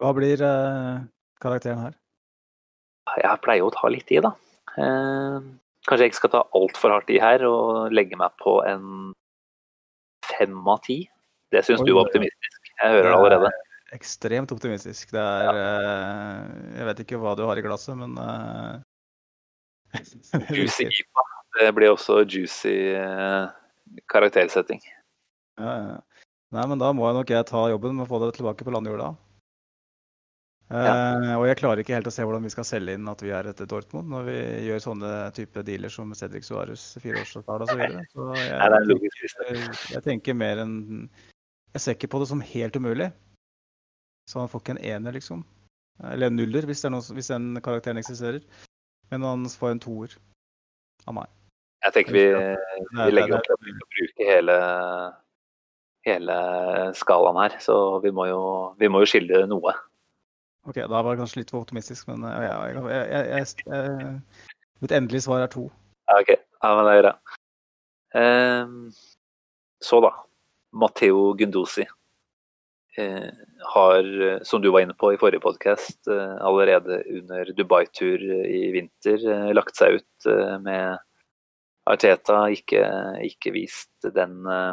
Speaker 3: Hva blir eh, karakteren her?
Speaker 2: Jeg pleier å ta litt i, da. Eh, kanskje jeg ikke skal ta altfor hardt i her og legge meg på en fem av ti. Det syns du var optimistisk. Jeg hører det allerede.
Speaker 3: Ekstremt optimistisk. Det er eh, Jeg vet ikke hva du har i glasset, men eh,
Speaker 2: Juicy IPA. Det blir også juicy eh, karaktersetting.
Speaker 3: Ja, ja. Nei, men da må jeg nok jeg ta jobben med å få det tilbake på landjorda.
Speaker 2: Ja.
Speaker 3: Eh, og jeg klarer ikke helt å se hvordan vi skal selge inn at vi er etter Dortmund når vi gjør sånne type dealer som Cedric Suárez fireårsavtale osv. Så, videre. så jeg, jeg tenker mer enn Jeg ser ikke på det som helt umulig. Så han får ikke en ener, liksom. Eller en nuller, hvis, det er noe, hvis den karakteren eksisterer. Men han får en toer av meg.
Speaker 2: Jeg tenker vi, vi legger opp til å bruke hele, hele skalaen her. Så vi må jo, vi må jo skille noe.
Speaker 3: Ok, da var det kanskje litt for optimistisk, men eh, ja, jeg, jeg, jeg, mitt endelige svar er to.
Speaker 2: Ja, OK. Ja, men det gjør jeg. Um, så da. Matteo Gundosi har, eh, som du var inne på i forrige podkast, eh, allerede under Dubai-tur i vinter eh, lagt seg ut eh, med Arteta. Ikke, ikke vist den, eh,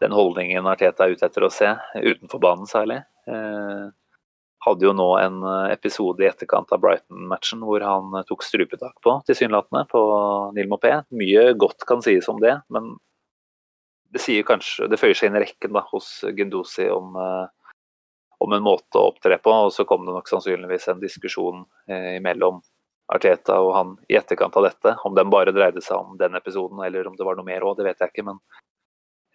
Speaker 2: den holdningen Arteta er ute etter å se, utenfor banen særlig. Eh, hadde jo nå en eh, episode i etterkant av Brighton-matchen hvor han eh, tok strupetak på, tilsynelatende, på Neil Mopé. Mye godt kan sies om det, men det sier kanskje, det føyer seg inn i rekken da, hos Gundosi om, eh, om en måte å opptre på. Og så kom det nok sannsynligvis en diskusjon eh, mellom Arteta og han i etterkant av dette. Om den bare dreide seg om den episoden, eller om det var noe mer òg, det vet jeg ikke. Men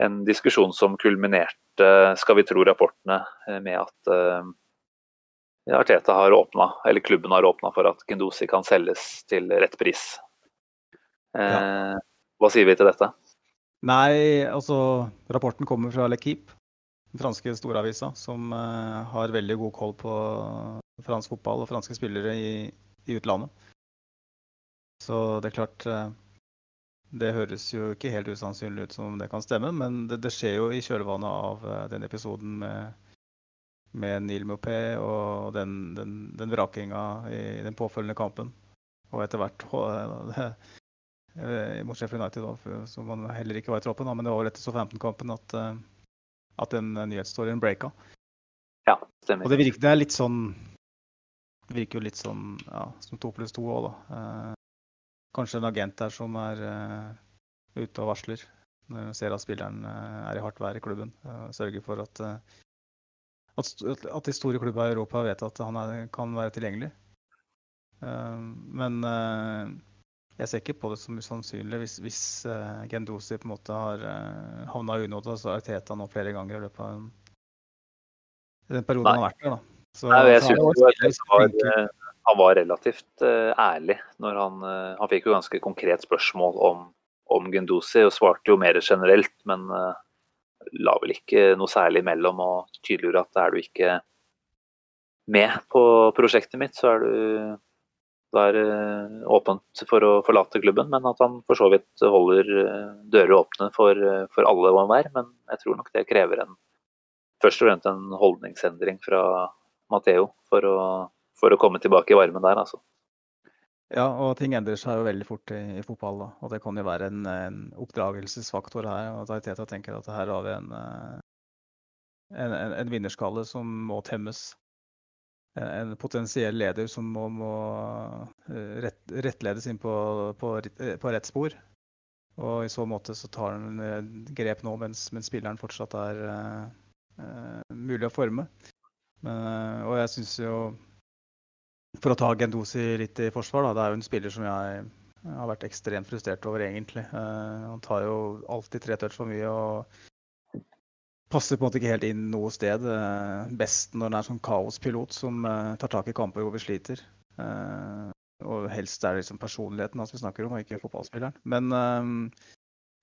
Speaker 2: en diskusjon som kulminerte, skal vi tro rapportene, eh, med at eh, Arteta har åpna, eller klubben har åpna for at Gundosi kan selges til rett pris. Eh, Hva sier vi til dette?
Speaker 3: Nei, altså rapporten kommer fra L'Equipe, den franske storavisa, som uh, har veldig god koll på fransk fotball og franske spillere i, i utlandet. Så det er klart uh, Det høres jo ikke helt usannsynlig ut som det kan stemme, men det, det skjer jo i kjølvannet av uh, den episoden med, med Neil Mopé og den, den, den vrakinga i den påfølgende kampen. Og etter hvert eh, fra Sheffield United, da, som han heller ikke var i troppen. Da, men det var vel etter Southampton-kampen at, eh, at den eh, nyhetsstoryen breaka.
Speaker 2: Ja, stemmer.
Speaker 3: Og det virker, det er litt sånn Det virker jo litt sånn ja, som to pluss to òg, da. Eh, kanskje en agent der som er ute og varsler når hun ser at spilleren er i hardt vær i klubben. sørger for at, at, de store klubbene i Europa vet at han er, kan være tilgjengelig. Men jeg ser ikke på det som usannsynlig hvis, hvis uh, Gendosi på en måte har uh, havna i unåde, så har Teta nå flere ganger i løpet av en, den perioden han har vært der. da. Så,
Speaker 2: Nei, jeg synes
Speaker 3: han
Speaker 2: var, eh, han var relativt uh, ærlig når han uh, Han fikk jo ganske konkret spørsmål om, om Gendosi, og svarte jo mer generelt, men uh, la vel ikke noe særlig imellom og tydeliggjorde at er du ikke med på prosjektet mitt, så er du er åpent for å forlate klubben, men at han for så vidt holder eh, dører åpne for, eh, for alle og enhver. Men jeg tror nok det krever en, først og fremst en holdningsendring fra Matheo for å, for å komme tilbake i varmen der, altså.
Speaker 3: Ja, og ting endrer seg jo veldig fort i, i fotball. da, og Det kan jo være en, en oppdragelsesfaktor her. og Teta tenker at her har vi eh, en, en, en vinnerskalle som må temmes. En potensiell leder som må, må eh, rett, rettledes inn på, på, eh, på rett spor. Og i så måte så tar han grep nå mens, mens spilleren fortsatt er eh, mulig å forme. Men, og jeg syns jo For å ta Gendosi litt i forsvar, da. Det er jo en spiller som jeg har vært ekstremt frustrert over, egentlig. Uh, han tar jo alltid tre touch for mye og passer på en måte ikke helt inn noe sted. Eh, best når det er sånn kaospilot som eh, tar tak i kamper hvor vi sliter. Eh, og helst er det liksom personligheten hans vi snakker om, og ikke fotballspilleren. Men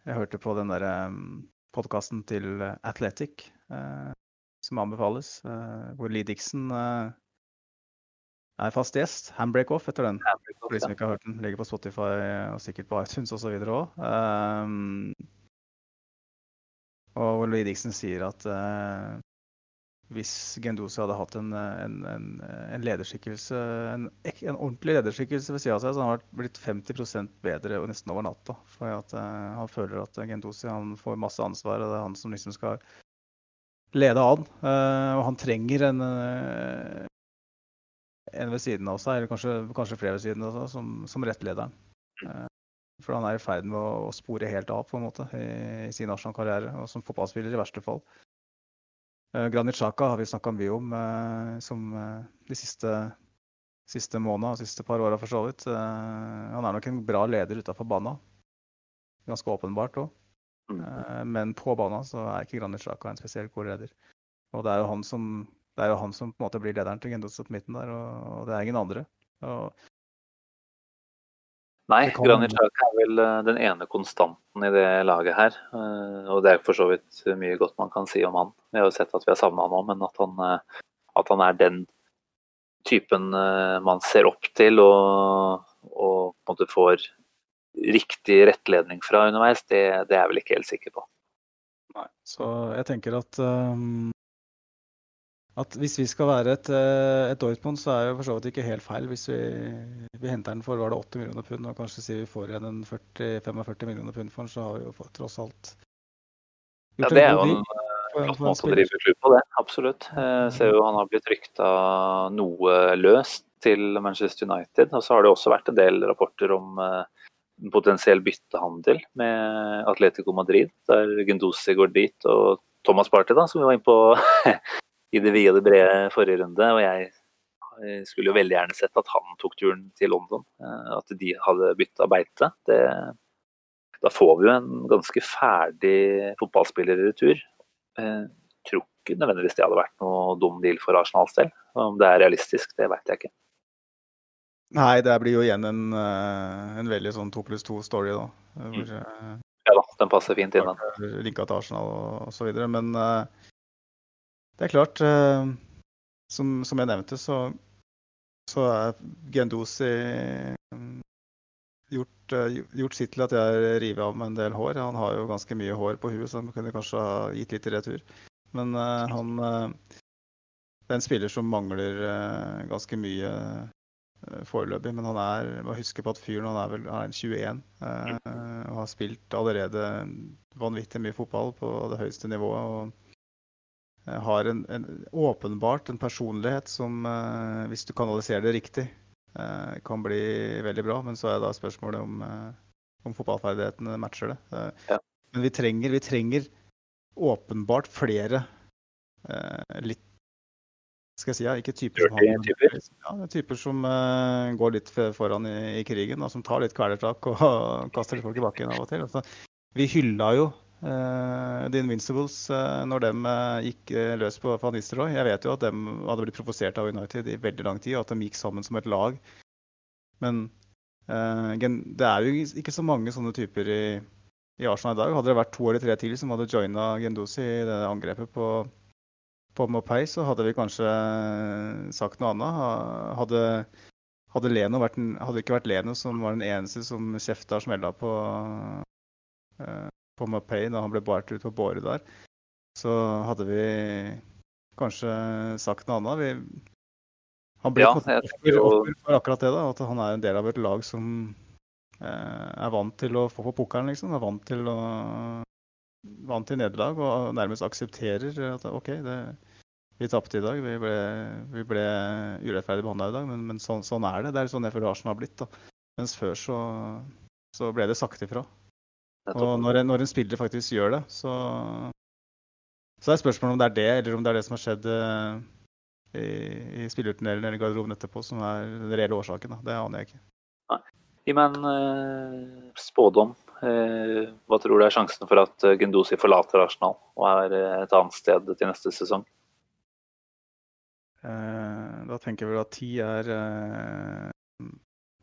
Speaker 3: jeg hørte på den der podkasten til Athletic, som anbefales, hvor Lee Dixon er fast gjest. Handbrake off etter den. For de som ikke har hørt den, ligger på Spotify og sikkert på iTunes osv. òg. Og Louis Dixon sier at eh, hvis Gendosi hadde hatt en, en, en, en lederskikkelse, en, en ordentlig lederskikkelse ved siden av seg, så hadde han blitt 50 bedre nesten over natta. For at, eh, han føler at Gendosi får masse ansvar, og det er han som liksom skal lede an. Eh, og han trenger en, eh, en ved siden av seg, eller kanskje, kanskje flere ved siden av seg, som, som rettlederen. For han er i ferd med å, å spore helt av på en måte i, i sin Arsenal-karriere, og som fotballspiller i verste fall. Uh, Granit Xhaka har vi snakka mye om uh, som uh, de siste, siste månedene og siste par åra for så vidt. Han er nok en bra leder utafor banen. Ganske åpenbart òg.
Speaker 2: Mm.
Speaker 3: men på banen så er ikke Granit Xhaka en spesielt god leder. Og det er jo han som, det er jo han som blir lederen til Gendos på midten der, og, og det er ingen andre. Og
Speaker 2: Nei,
Speaker 3: kan-
Speaker 2: Granit Xhaka er vel eh, den ene konstanten i det laget her. eh, Og det er for så vidt mye godt man kan si om han. Vi har jo sett at vi har savna han òg, men at han, eh, at han er den typen man ser opp til og, og på en måte får riktig rettledning fra underveis, det, det er jeg vel ikke helt sikker på.
Speaker 3: Nei. Så jeg tenker at um, at hvis vi skal være et, eh, et Dortmund, så er det for så vidt ikke helt feil hvis vi, vi henter den for var det 8 millioner pund, og kanskje sier vi får igjen en 40-45 millioner pund for den, så har vi jo fått, tross alt
Speaker 2: Ja, det er
Speaker 3: en
Speaker 2: jo
Speaker 3: god
Speaker 2: en eh, flott måte å drive klubb på, det. Absolutt. Jeg ser jo han har blitt rykta noe løst til Manchester United. Og så har det også vært en del rapporter om eh, en potensiell byttehandel med Atletico Madrid, der Gundosi går dit og Thomas Party, da, som vi var inne på i det vide og det brede forrige runde. Og jeg eh, skulle jo veldig gjerne sett at han tok turen til London. eh, At de hadde bytta beite. Det, da får vi jo en ganske ferdig fotballspiller i retur. Eh, tror ikke nødvendigvis det hadde vært noe dum deal for Arsenals del. Om det er realistisk, det vet jeg ikke.
Speaker 3: Nei, det blir jo igjen en, en veldig sånn to pluss to-story, da. Hvor eh,
Speaker 2: Ja da, den passer fint inn. den.
Speaker 3: linka til Arsenal og, og så videre. Men eh, det er klart, eh, som, som jeg nevnte, så, så er Gendosi mm, gjort, eh, gjort sitt til at jeg river av meg en del hår. Han har jo ganske mye hår på huet, så han kunne kanskje ha gitt litt i retur. Men eh, han eh, Det er en spiller som mangler eh, ganske mye eh, foreløpig. Men han er må huske på at fyren han er vel han er 21 eh, og har spilt allerede vanvittig mye fotball på det høyeste nivået. og eh, har en, en, åpenbart en personlighet som, eh, hvis du kanaliserer det riktig, eh, kan bli veldig bra. Men så er da spørsmålet om, eh, om fotballferdighetene matcher det. Eh,
Speaker 2: Ja.
Speaker 3: Men vi trenger, vi trenger åpenbart flere eh, litt skal jeg si, ja, ikke typer som har,
Speaker 2: typer?
Speaker 3: Ja, er typer som eh, går litt foran i, i krigen, og som tar litt kvelertak og kaster litt folk i bakken av og til. Altså, vi hylla jo eh, The Invincibles eh, når de gikk eh, løs på Van Nistelrooy. Jeg vet jo at de hadde blitt provosert av United i veldig lang tid, og at de gikk sammen som et lag. Men eh, det er jo ikke så mange sånne typer i, i Arsenal i dag. Hadde det vært to eller tre til som hadde joina Gendosi i det angrepet på på Mopay, så hadde vi kanskje sagt noe annet. Hadde, hadde, Leno vært hadde ikke vært Leno som var den eneste som kjefta og smella på, eh, på Mapei da han ble båret ut på båre der, så hadde vi kanskje sagt noe annet. Vi, han ble
Speaker 2: Ja,
Speaker 3: offer, offer for akkurat det, da, at han er en del av et lag som eh, er vant til å få på pokeren, liksom. Er vant til å vant til nederlag og nærmest aksepterer at OK, det, Vi tapte i dag. Vi ble, vi ble urettferdig behandla i dag, men, men sånn, sånn er det. Det er sånn jeg føler Arsenal har blitt. da. Mens før så, så ble det sagt ifra. Og når en, når en spiller faktisk gjør det, så Så er spørsmålet om det er det, eller om det er det som har skjedd uh, i, i spillerturneringen eller garderoben etterpå, som er den reelle årsaken. da. Det aner jeg ikke.
Speaker 2: Gi meg en eh, spådom. uh, hva tror du er sjansen for at Gundosi forlater Arsenal og er et annet sted til neste sesong?
Speaker 3: Da tenker jeg vel at ti er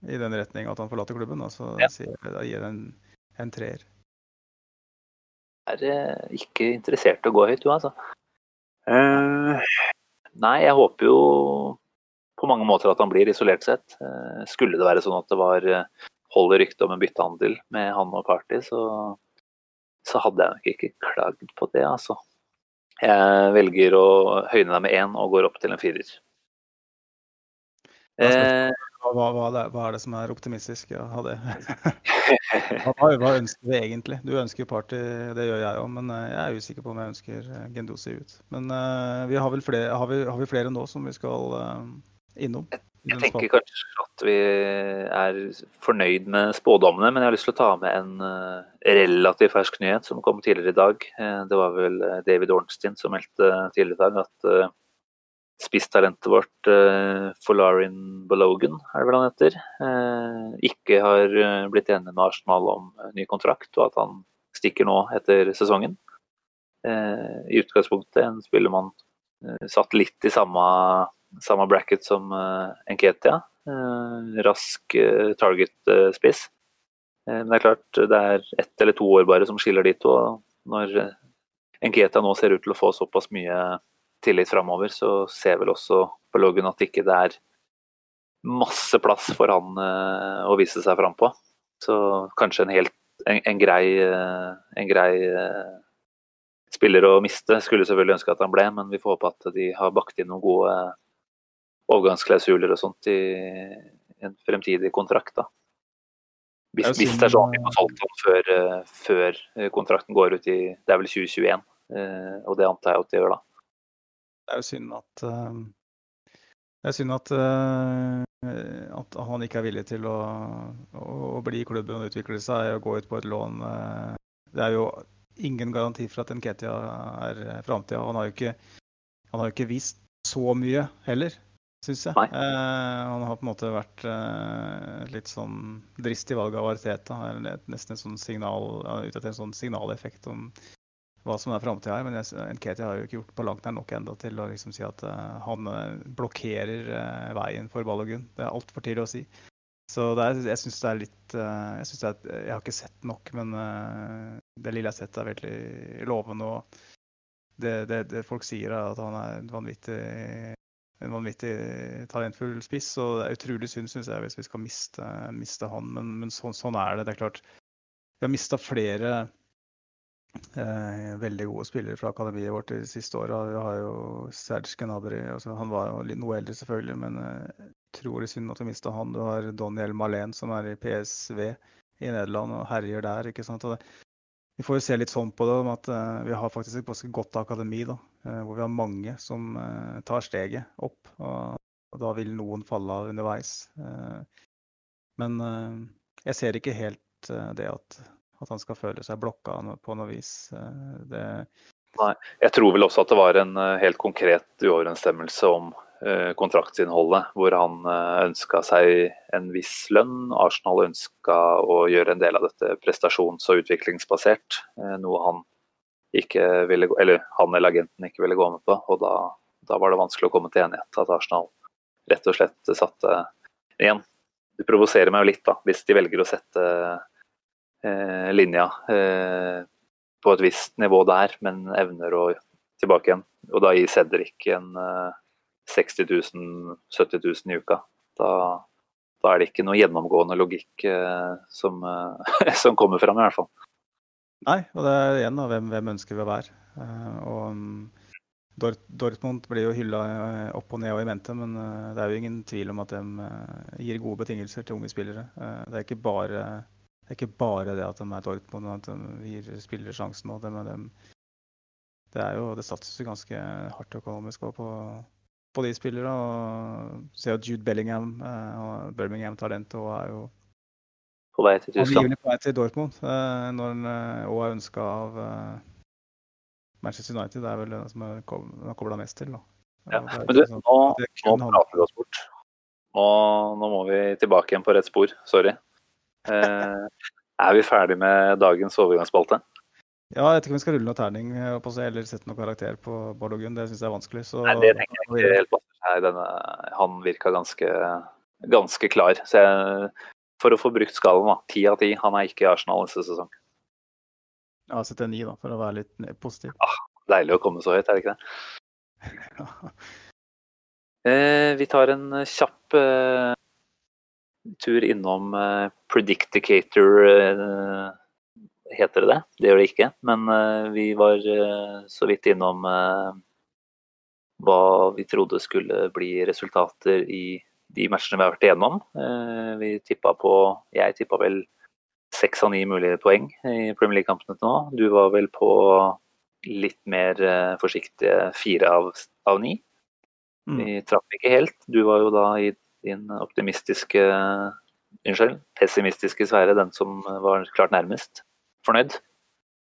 Speaker 3: i den retning at han forlater klubben. Da, så
Speaker 2: Ja.
Speaker 3: da gir jeg en, en treer.
Speaker 2: er eh, ikke interessert i å gå høyt, du, altså. Uh, nei, jeg håper jo på mange måter at han blir isolert sett. Uh, skulle det være sånn at det var uh, hold i ryktet om en byttehandel med han og Party, så, så hadde jeg nok ikke klagd på det, altså. Jeg velger å høyne deg med én og går opp til en firer.
Speaker 3: Er
Speaker 2: Eh,
Speaker 3: Hva, hva, det, hva er det som er optimistisk? Ja, det. hva, hva ønsker vi egentlig? Du ønsker party, det gjør jeg òg, men eh, jeg er usikker på om jeg ønsker eh, Gendosi ut. Men uh, vi har vel flere, har vi, har vi flere nå som vi skal uh, innom?
Speaker 2: Jeg tenker kanskje at vi er fornøyd med spådommene, men jeg har lyst til å ta med en relativt fersk nyhet som kom tidligere i dag. Det var vel David Ornstein som meldte tidligere i dag at spisstalentet vårt, eh, Folarin Balogan, er det vel han heter, eh, ikke har eh, blitt enig med Arsenal om eh, ny kontrakt, og at han stikker nå etter sesongen. Eh, I utgangspunktet en spiller man eh, satt litt i samme, samme bracket som Enketia. Rask target-spiss. Men det er klart det er ett eller to år bare som skiller de to. Når Enketia nå ser ut til å få såpass mye tillit framover, så ser vel også på loggen at ikke det er masse plass for han eh, å vise seg fram på. Så kanskje en helt en, en grei, eh, en grei eh, spiller å miste. Skulle selvfølgelig ønske at han ble, men vi får håpe at de har bakt inn noen gode overgangsklausuler og sånt i en fremtidig kontrakt. da. Hvis, hvis det er sånn vi får solgt han før, før kontrakten går ut i Det er vel 2021, eh, og det antar jeg at det gjør da.
Speaker 3: Det er jo synd at eh, det er synd at, eh, at han ikke er villig til å, å bli i klubben og utvikle seg og gå ut på et lån. eh. Det er jo ingen garanti for at Nketia er framtida. Han har jo ikke, han har jo ikke vist så mye heller, syns jeg. Eh, han har på en måte vært eh, litt sånn dristig valg av Arteta. Nesten en sånn signal, ute etter en sånn signaleffekt om hva som er framtida her. Men Nketia har jo ikke gjort på langt nær nok enda til å liksom si at eh, han eh, blokkerer eh, veien for Balogun. Det er altfor tidlig å si. Så er, jeg syns det er litt jeg, det er, jeg har ikke sett nok, men det lille jeg har sett, er veldig lovende. og det, det, det folk sier, er at han er en vanvittig, en vanvittig talentfull spiss. Og det er utrolig synd, syns jeg, hvis vi skal miste, miste han. Men, men sånn, sånn er det. Det er klart. Vi har mista flere veldig gode spillere fra akademiet vårt de siste åra. Vi har jo Serge Gnabry. Altså, han var jo noe eldre, selvfølgelig, men eh, utrolig synd at vi mista han. Du har Daniel Malén, som er i PSV i Nederland og herjer der. ikke sant? Det, vi får jo se litt sånn på det, om at eh, vi har faktisk et ganske godt akademi, da, eh, hvor vi har mange som eh, tar steget opp. Og, og da vil noen falle av underveis. Eh, men eh, jeg ser ikke helt eh, det at, at han skal føle seg blokka på noe vis. Det...
Speaker 2: Nei, Jeg tror vel også at det var en eh, helt konkret uoverensstemmelse om eh, kontraktsinnholdet, hvor han ønska seg en viss lønn. Arsenal ønska å gjøre en del av dette prestasjons- og utviklingsbasert, eh, noe han ikke ville, eller han eller agenten ikke ville gå med på. og da, da var det vanskelig å komme til enighet. At Arsenal rett og slett satte Igjen, det provoserer meg jo litt da, hvis de velger å sette eh, linja eh, på et visst nivå der, men evner å tilbake igjen. Og da gir Cedric en eh, 60 000, 70 000 i uka. Da, da er det ikke noe gjennomgående logikk eh, som, eh, som kommer fram, i hvert fall.
Speaker 3: nei, og det er igjen da, hvem, hvem ønsker vi å være? Eh, og mm, Dortmund blir jo hylla eh, opp og ned og i mente, men eh, det er jo ingen tvil om at de eh, gir gode betingelser til unge spillere. Eh, det, er ikke bare, det er ikke bare det at de er Dortmund, og at de gir spillere sjansen. Og men de, det er jo Det satses jo ganske hardt økonomisk på, på de spillere. Og ser jo Jude Bellingham eh, og Birmingham-talentet og er jo
Speaker 2: På vei til Tyskland.
Speaker 3: på vei til Dortmund. eh, når han òg er ønska av eh, Manchester United. Det er vel det som er kobla mest til. da.
Speaker 2: Ja.
Speaker 3: Det
Speaker 2: Men du,
Speaker 3: sånn-
Speaker 2: nå, nå prater vi oss bort. Nå, nå må vi tilbake igjen på rett spor. Sorry. Eh, er vi ferdig med dagens overgangsspalte?
Speaker 3: Ja, jeg vet ikke om vi skal rulle noen terning eh, på seg, eller sette noen karakter på Bård Gunn. Det syns jeg er vanskelig. Så
Speaker 2: Nei, det tenker jeg ikke helt på. Denne, han virka ganske, ganske klar. Så jeg, for å få brukt skallen, da. Ti av ti. Han er ikke i Arsenal neste sesong.
Speaker 3: Ja, sette en ni, da, for å være litt positiv. positiv.
Speaker 2: Deilig å komme så høyt, er det ikke det? Eh, vi tar en kjapp eh, tur innom eh, Predicticator, eh, heter det det? Det gjør det ikke. Men eh, vi var så vidt innom hva vi trodde skulle bli resultater i de matchene vi har vært igjennom. Vi tippa på Jeg tippa vel seks av ni mulige poeng i Premier League-kampene til nå. Du var vel på litt mer forsiktige fire av, av ni.
Speaker 3: Mm.
Speaker 2: Vi traff ikke helt. Du var jo da i din optimistiske Unnskyld, pessimistiske Sverre, den som var klart nærmest. Fornøyd?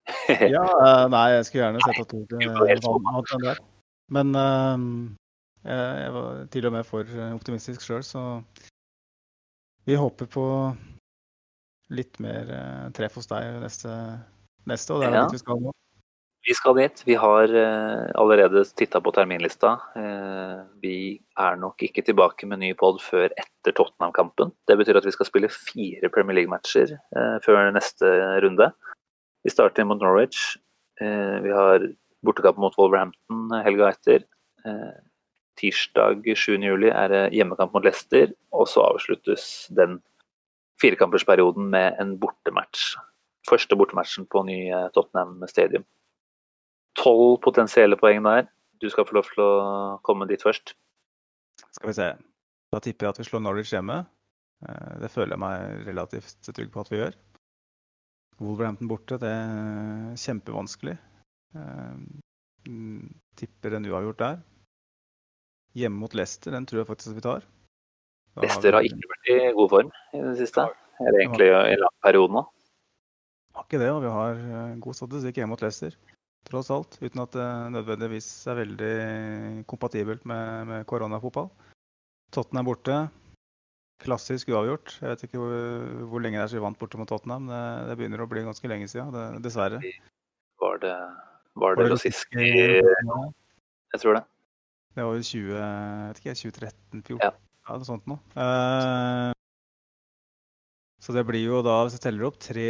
Speaker 3: Ja, eh, nei, jeg skulle gjerne sett at
Speaker 2: sånn.
Speaker 3: vant der. Men uh, jeg, var til og med for optimistisk sjøl, så vi håper på litt mer eh, treff hos deg neste, neste og det er
Speaker 2: Ja.
Speaker 3: dit vi skal nå.
Speaker 2: Vi skal dit. Vi har eh, allerede titta på terminlista. Eh, vi er nok ikke tilbake med ny pod før etter Tottenham-kampen. Det betyr at vi skal spille fire Premier League-matcher eh, før neste runde. Vi starter mot Norwich. Vi har bortekamp mot Wolverhampton helga etter. Tirsdag 7. juli er det hjemmekamp mot Leicester, og så avsluttes den firekampersperioden med en bortematch. Første bortematchen på ny Tottenham Stadium. Tolv potensielle poeng der. Du skal få lov til å komme dit først.
Speaker 3: Skal vi se. Da tipper jeg at vi slår Norwich hjemme. Eh, Det føler jeg meg relativt trygg på at vi gjør. Wolverhampton borte, det er kjempevanskelig. Eh, mm, Tipper en uavgjort der. Hjemme mot Leicester, den tror jeg faktisk vi tar. Da
Speaker 2: Leicester har ikke vært i god form i det siste. Eller egentlig i lang periode nå.
Speaker 3: Har ikke det, og vi har eh, god statistikk hjemme mot Leicester. Tross alt. Uten at det nødvendigvis er veldig kompatibelt med, med koronafotball. Tottenham borte. Klassisk uavgjort. Jeg vet ikke hvor, hvor lenge det er siden vi vant borte mot Tottenham. Det, det begynner å bli ganske lenge siden, det, dessverre.
Speaker 2: Var det, var
Speaker 3: Var
Speaker 2: det
Speaker 3: det
Speaker 2: Rosiski Jeg tror det.
Speaker 3: Det var jo 20, jeg vet ikke, 2013-2014,
Speaker 2: Ja.
Speaker 3: ja. noe sånt noe. Eh, så det blir jo da, hvis jeg teller opp, tre,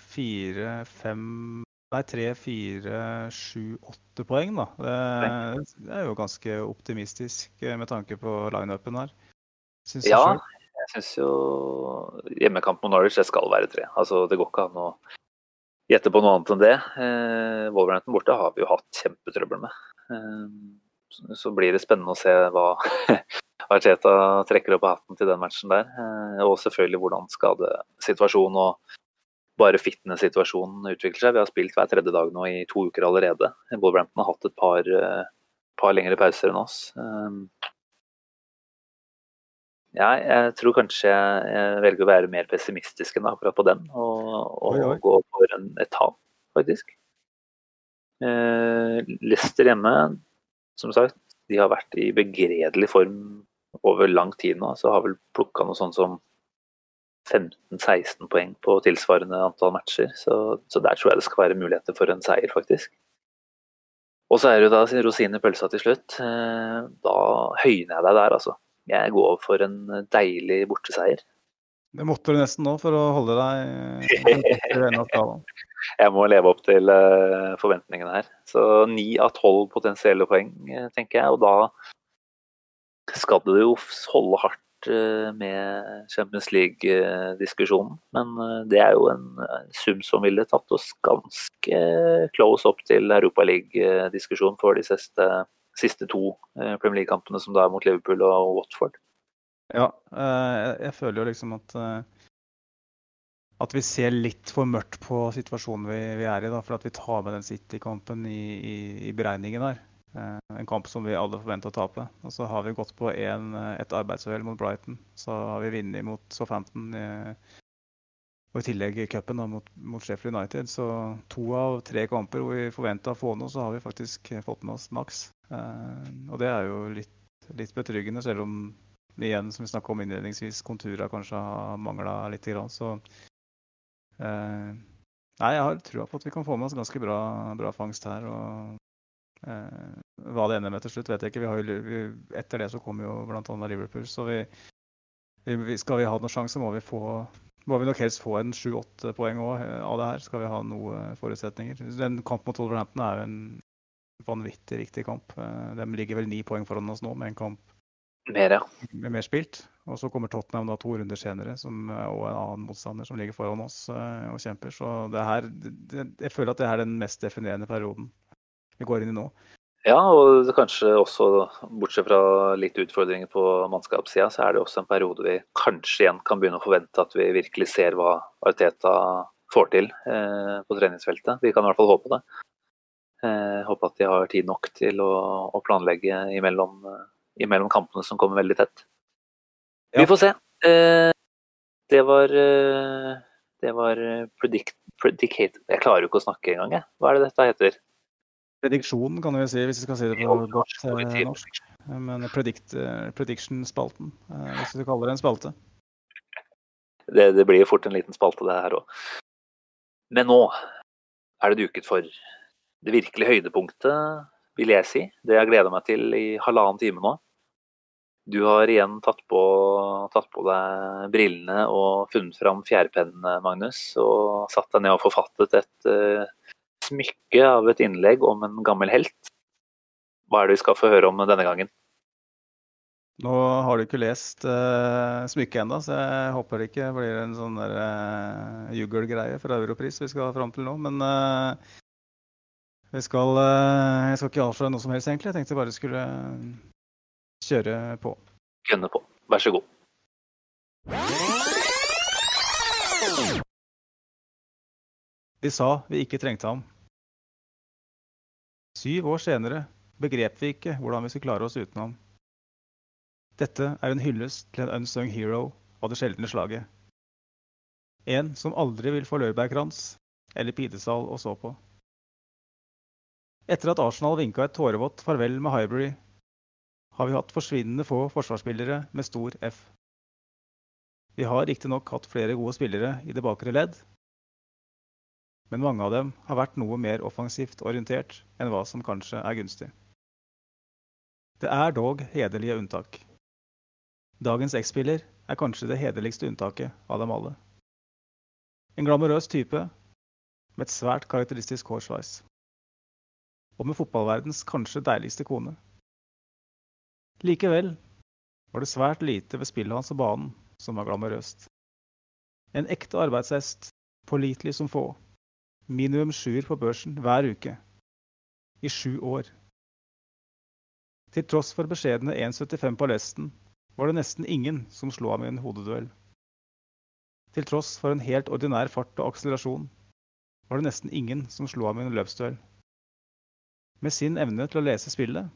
Speaker 3: fire, fem Nei, tre, fire, sju, åtte poeng, da. Det, er jo ganske optimistisk eh, med tanke på lineupen her. Synes
Speaker 2: Ja,
Speaker 3: selv.
Speaker 2: jeg syns jo hjemmekamp mot Norwich det skal være tre. Altså, det går ikke an å gjette på noe annet enn det. Eh, Wolverhampton borte har vi jo hatt kjempetrøbbel med. Eh, så- så blir det spennende å se hva Arteta trekker opp av hatten til den matchen der. Eh, og selvfølgelig hvordan skadesituasjonen og bare fitness-situasjonen utvikler seg. Vi har spilt hver tredje dag nå i to uker allerede. Wolverhampton har hatt et par, eh, par lengre pauser enn oss. Eh, ja, jeg tror kanskje jeg, jeg velger å være mer pessimistisk enn akkurat på den, og, og
Speaker 3: Oi, oi.
Speaker 2: gå for en, etat, faktisk. Eh, Leicester hjemme, som sagt, de har vært i begredelig form over lang tid nå. Så har vel plukka noe sånt som 15-16 poeng på tilsvarende antall matcher. Så, så der tror jeg det skal være muligheter for en seier, faktisk. Og så er det da rosinen i pølsa til slutt. Eh, Da høyner jeg deg der, altså. Jeg går for en deilig borteseier.
Speaker 3: Det måtte du nesten nå for å holde deg i av skalaen.
Speaker 2: Jeg må leve opp til eh, forventningene her. Så ni av tolv potensielle poeng, eh, tenker jeg. Og da skal det jo holde hardt eh, med Champions League-diskusjonen. Men eh, det er jo en eh, sum som ville tatt oss ganske close opp til Europa League-diskusjonen for de siste, siste to Premier League-kampene, som da er mot Liverpool og Watford.
Speaker 3: Ja, jeg, føler jo liksom at at vi ser litt for mørkt på situasjonen vi, vi er i. da, For at vi tar med den City-kampen i, i, i, beregningen her. Eh, en kamp som vi alle forventa å tape. Og så har vi gått på en, et arbeidsuhell mot Brighton. Så har vi vunnet mot Southampton. Eh, og i tillegg cupen mot, mot, Sheffield United. Så to av tre kamper hvor vi forventa å få noe, så har vi faktisk fått med oss maks. Eh, og det er jo litt, litt betryggende, selv om igjen, som vi snakka om innledningsvis, konturer kanskje har mangla litt. Så Eh, nei, jeg har trua på at vi kan få med oss ganske bra, bra fangst her. og eh, Hva det ender med til slutt, vet jeg ikke. Vi har jo, vi, etter det så kommer jo bl.a. Liverpool. Så vi, vi, skal vi ha noen sjanse, må vi få må vi nok helst få en sju-åtte poeng også eh, av det her. Skal vi ha noen forutsetninger. Den kampen mot Wolverhampton er jo en vanvittig viktig kamp. Eh, de ligger vel ni poeng foran oss nå med en kamp
Speaker 2: mer, ja.
Speaker 3: med mer spilt. Og så kommer Tottenham da to runder senere, som, og en annen motstander som ligger foran oss og kjemper. Så det her, det, jeg føler at det er den mest definerende perioden vi går inn i nå.
Speaker 2: Ja, og kanskje også, bortsett fra litt utfordringer på mannskapssida, så er det også en periode vi kanskje igjen kan begynne å forvente at vi virkelig ser hva Arteta får til eh, på treningsfeltet. Vi kan i hvert fall håpe det. Eh, håpe at de har tid nok til å, å planlegge imellom, imellom kampene som kommer veldig tett. Ja. Vi får se. Eh, det var eh, Det var eh, predict, predicate Jeg klarer jo ikke å snakke engang, jeg. Hva er det dette heter?
Speaker 3: Prediksjon, kan vi si, hvis vi skal si det på godt norsk. Men predict, prediction-spalten, hvis vi kaller det en spalte.
Speaker 2: Det, det blir fort en liten spalte, det her òg. Men nå er det duket for det virkelige høydepunktet, vil jeg si. Det jeg gleder meg til i halvannen time nå. Du har igjen tatt på, tatt på, deg brillene og funnet fram fjærpennen, Magnus. Og satt deg ned og forfattet et uh, smykke av et innlegg om en gammel helt. Hva er det vi skal få høre om denne gangen?
Speaker 3: Nå har du ikke lest uh, smykket ennå, så jeg håper det ikke blir en sånn der uh, jugelgreie fra Europris vi skal fram til nå. Men uh, vi skal, uh, jeg skal ikke avsløre noe som helst, egentlig. Jeg tenkte bare skulle kjøre på.
Speaker 2: Gønne på. Vær så god.
Speaker 3: Vi sa vi ikke trengte ham. Syv år senere begrep vi ikke hvordan vi skulle klare oss uten ham. Dette er en hyllest til en unsung hero av det sjeldne slaget. En som aldri vil få laurbærkrans eller pidesal å stå på. Etter at Arsenal vinka et tårevått farvel med Hybrid har vi hatt forsvinnende få forsvarsspillere med stor F. Vi har riktignok hatt flere gode spillere i det bakre ledd, men mange av dem har vært noe mer offensivt orientert enn hva som kanskje er gunstig. Det er dog hederlige unntak. Dagens X-spiller er kanskje det hederligste unntaket av dem alle. En glamorøs type med et svært karakteristisk hårsveis. Og med fotballverdens kanskje deiligste kone. Likevel var det svært lite ved spillet hans og banen som var glamorøst. En ekte arbeidshest, pålitelig som få. Minimum sjuer på børsen hver uke. I sju år. Til tross for beskjedne 1,75 på lesten var det nesten ingen som slo ham i en hodeduell. Til tross for en helt ordinær fart og akselerasjon var det nesten ingen som slo ham i en løpsduell. Med sin evne til å lese spillet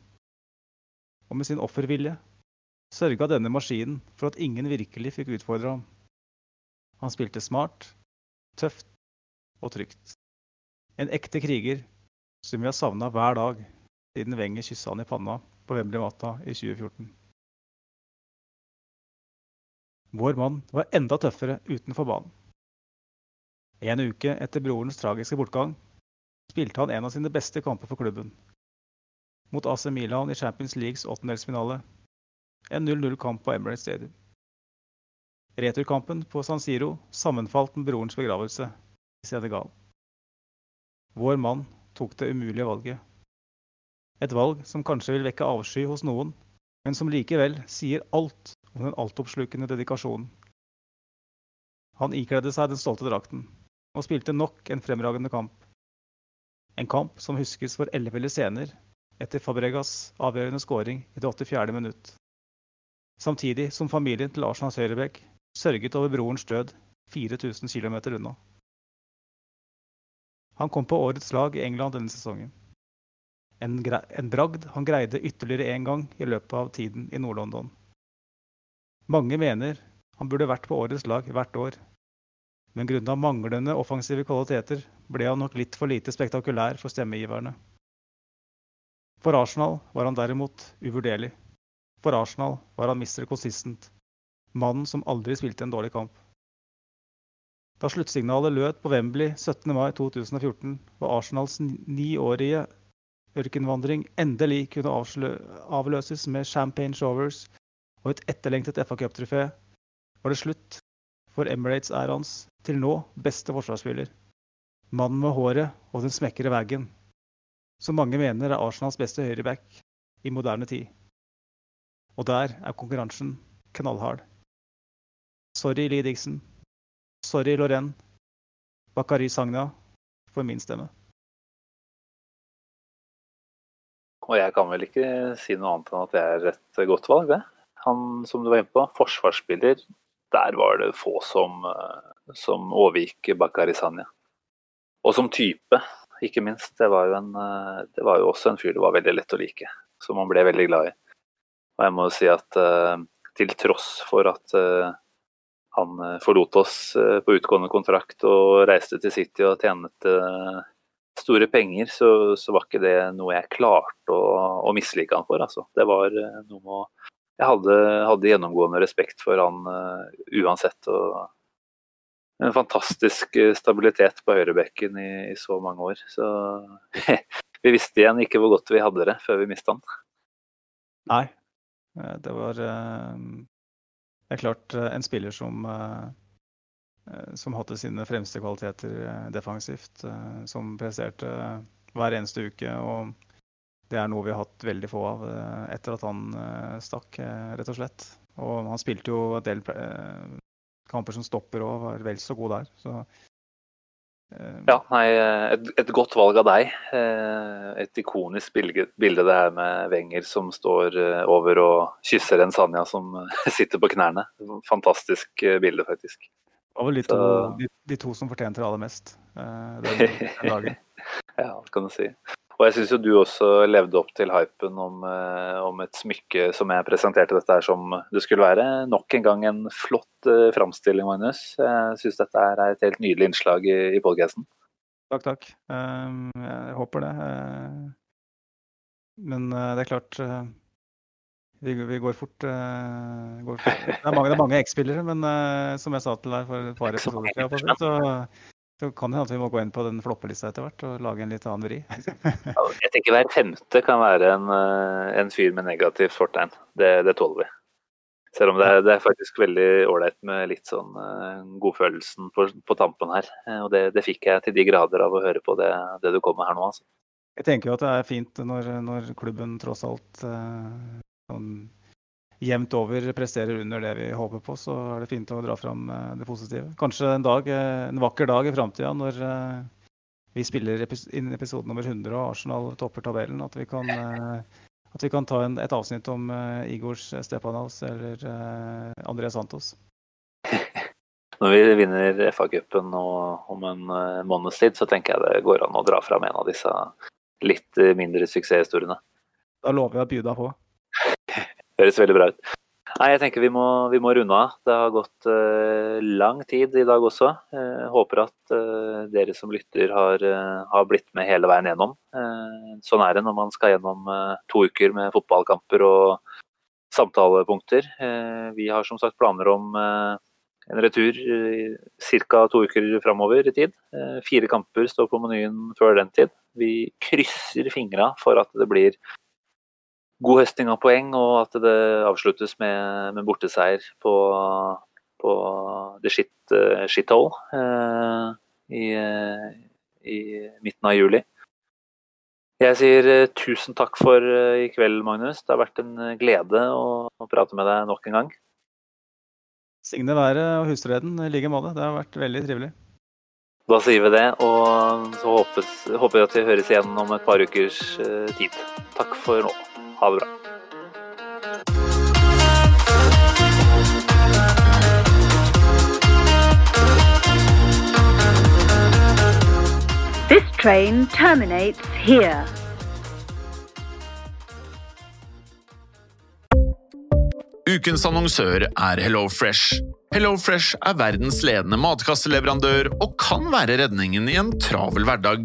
Speaker 3: og med sin offervilje sørga denne maskinen for at ingen virkelig fikk utfordre ham. Han spilte smart, tøft og trygt. En ekte kriger som vi har savna hver dag siden Wenger kyssa han i panna på Wembley Mata i 2014. Vår mann var enda tøffere utenfor banen. En uke etter brorens tragiske bortgang spilte han en av sine beste kamper for klubben mot AC Milan i Champions Leagues åttendelsfinale. En 0-0-kamp på Emirates Stadium. Returkampen på San Siro sammenfalt med brorens begravelse i Senegal. Vår mann tok det umulige valget. Et valg som kanskje vil vekke avsky hos noen, men som likevel sier alt om den altoppslukende dedikasjonen. Han ikledde seg den stolte drakten og spilte nok en fremragende kamp. En kamp som huskes for elleville scener etter Fabregas avgjørende skåring i det 84. minutt. Samtidig som familien til Arsenals høyrebekk sørget over brorens død 4000 km unna. Han kom på årets lag i England denne sesongen. En, en bragd han greide ytterligere én gang i løpet av tiden i Nord-London. Mange mener han burde vært på årets lag hvert år, men grunnet manglende offensive kvaliteter ble han nok litt for lite spektakulær for stemmegiverne. For Arsenal var han derimot uvurderlig. For Arsenal var han Mr. Consistent, mannen som aldri spilte en dårlig kamp. Da sluttsignalet lød på Wembley 17. mai 2014, og Arsenals niårige ørkenvandring endelig kunne avløses med champagne showers og et etterlengtet FA Cup-trofé, var det slutt for Emirates-æraens til nå beste forsvarsspiller. Mannen med håret og den smekre veggen, som mange mener er Arsenals beste høyreback i moderne tid. Og der er konkurransen knallhard. Sorry, Lee Dixon. Sorry, Loren. Bakari Sagna for min stemme.
Speaker 2: Og jeg kan vel ikke si noe annet enn at det er et godt valg, det. Han som du var inne på, forsvarsspiller. Der var det få som, eh, som overgikk Bakari Sagna. Og som type, ikke minst. Det var, jo en, eh, det var jo også en fyr det var veldig lett å like. Som man ble veldig glad i. Og jeg må jo si at uh, til tross for at han forlot oss uh, på utgående kontrakt og reiste til City og tjente store penger, så, så, var ikke det noe jeg klarte å, å mislike han for. Altså. Det var noe med å Jeg hadde, hadde, gjennomgående respekt for han uansett. og en fantastisk stabilitet på høyrebekken i, i, så mange år. Så vi visste igjen ikke hvor godt vi hadde det før vi mista han.
Speaker 3: Nei, Eh, det var eh, Det er klart eh, en spiller som som hadde sine fremste kvaliteter defensivt. Som presterte hver eneste uke. Og det er noe vi har hatt veldig få av etter at han stakk, rett og slett. Og han spilte jo en del kamper som stopper og var vel så god der. Så
Speaker 2: Eh, ja, nei, et, et, godt valg av deg. Eh, et ikonisk bilde, bilde det her med Wenger som står eh, over og kysser en Sanja som sitter på knærne. Fantastisk bilde, faktisk.
Speaker 3: Det var vel de to, de, de to som fortjente det aller mest den, den dagen.
Speaker 2: ja, det kan du si. Og jeg syns jo du også levde opp til hypen om, eh, om, et smykke som jeg presenterte dette her som det skulle være. Nok en gang en flott uh, framstilling, Magnus. Jeg syns dette er et helt nydelig innslag i, i podkasten.
Speaker 3: Takk, takk. Um, jeg håper det. Uh, men det er klart vi, vi, går fort, går fort. Det er mange, mange X-spillere, men som jeg sa til deg for et par episoder siden, så så kan det hende at vi må gå inn på den floppelista etter hvert og lage en litt annen vri.
Speaker 2: jeg tenker hver femte kan være en, eh, en fyr med negativt fortegn. Det, det tåler vi. Selv om det er, det er faktisk veldig ålreit med litt sånn uh, godfølelsen på, på, tampen her. Uh, og det, det, fikk jeg til de grader av å høre på det, det du kom med her nå. Altså.
Speaker 3: Jeg tenker jo at det er fint når, når klubben tross alt sånn jevnt over presterer under det vi håper på, så er det fint å dra fram eh, det positive. Kanskje en, dag, eh, en vakker dag i framtida når eh, vi spiller inn episode nummer 100 og Arsenal topper tabellen, at vi kan, at vi kan ta en, et avsnitt om Igors Stepanaus eller Andreas Santos.
Speaker 2: Når vi vinner FA-cupen om en måneds tid, så tenker jeg det går an å dra fram en av disse litt mindre suksesshistoriene.
Speaker 3: Da lover jeg å by deg på.
Speaker 2: Høres veldig bra ut. Nei, jeg tenker vi må, vi må runde av. Det har gått uh, lang tid i dag også. Uh, håper at uh, dere som lytter har, har, blitt med hele veien gjennom. sånn er det når man skal gjennom to uker med fotballkamper og samtalepunkter. vi har som sagt planer om en retur ca. to uker framover i tid. fire kamper står på menyen før den tid. Vi krysser fingra for at det blir god høsting av poeng, og at det avsluttes med, med borteseier på, på the shit, uh, shithole uh, i, uh, i, midten av juli. Jeg sier tusen takk for i kveld, Magnus. Det har vært en glede å, å prate med deg nok en gang.
Speaker 3: Signe været og husfreden i like måte. Det har vært veldig trivelig.
Speaker 2: Da sier vi det, og så håpes, håper vi at vi høres igjen om et par ukers tid. Takk for nå. Ha det bra.
Speaker 5: This train terminates here.
Speaker 6: Ukens annonsør er HelloFresh. HelloFresh er verdens ledende matkasseleverandør og kan være redningen i en travel hverdag.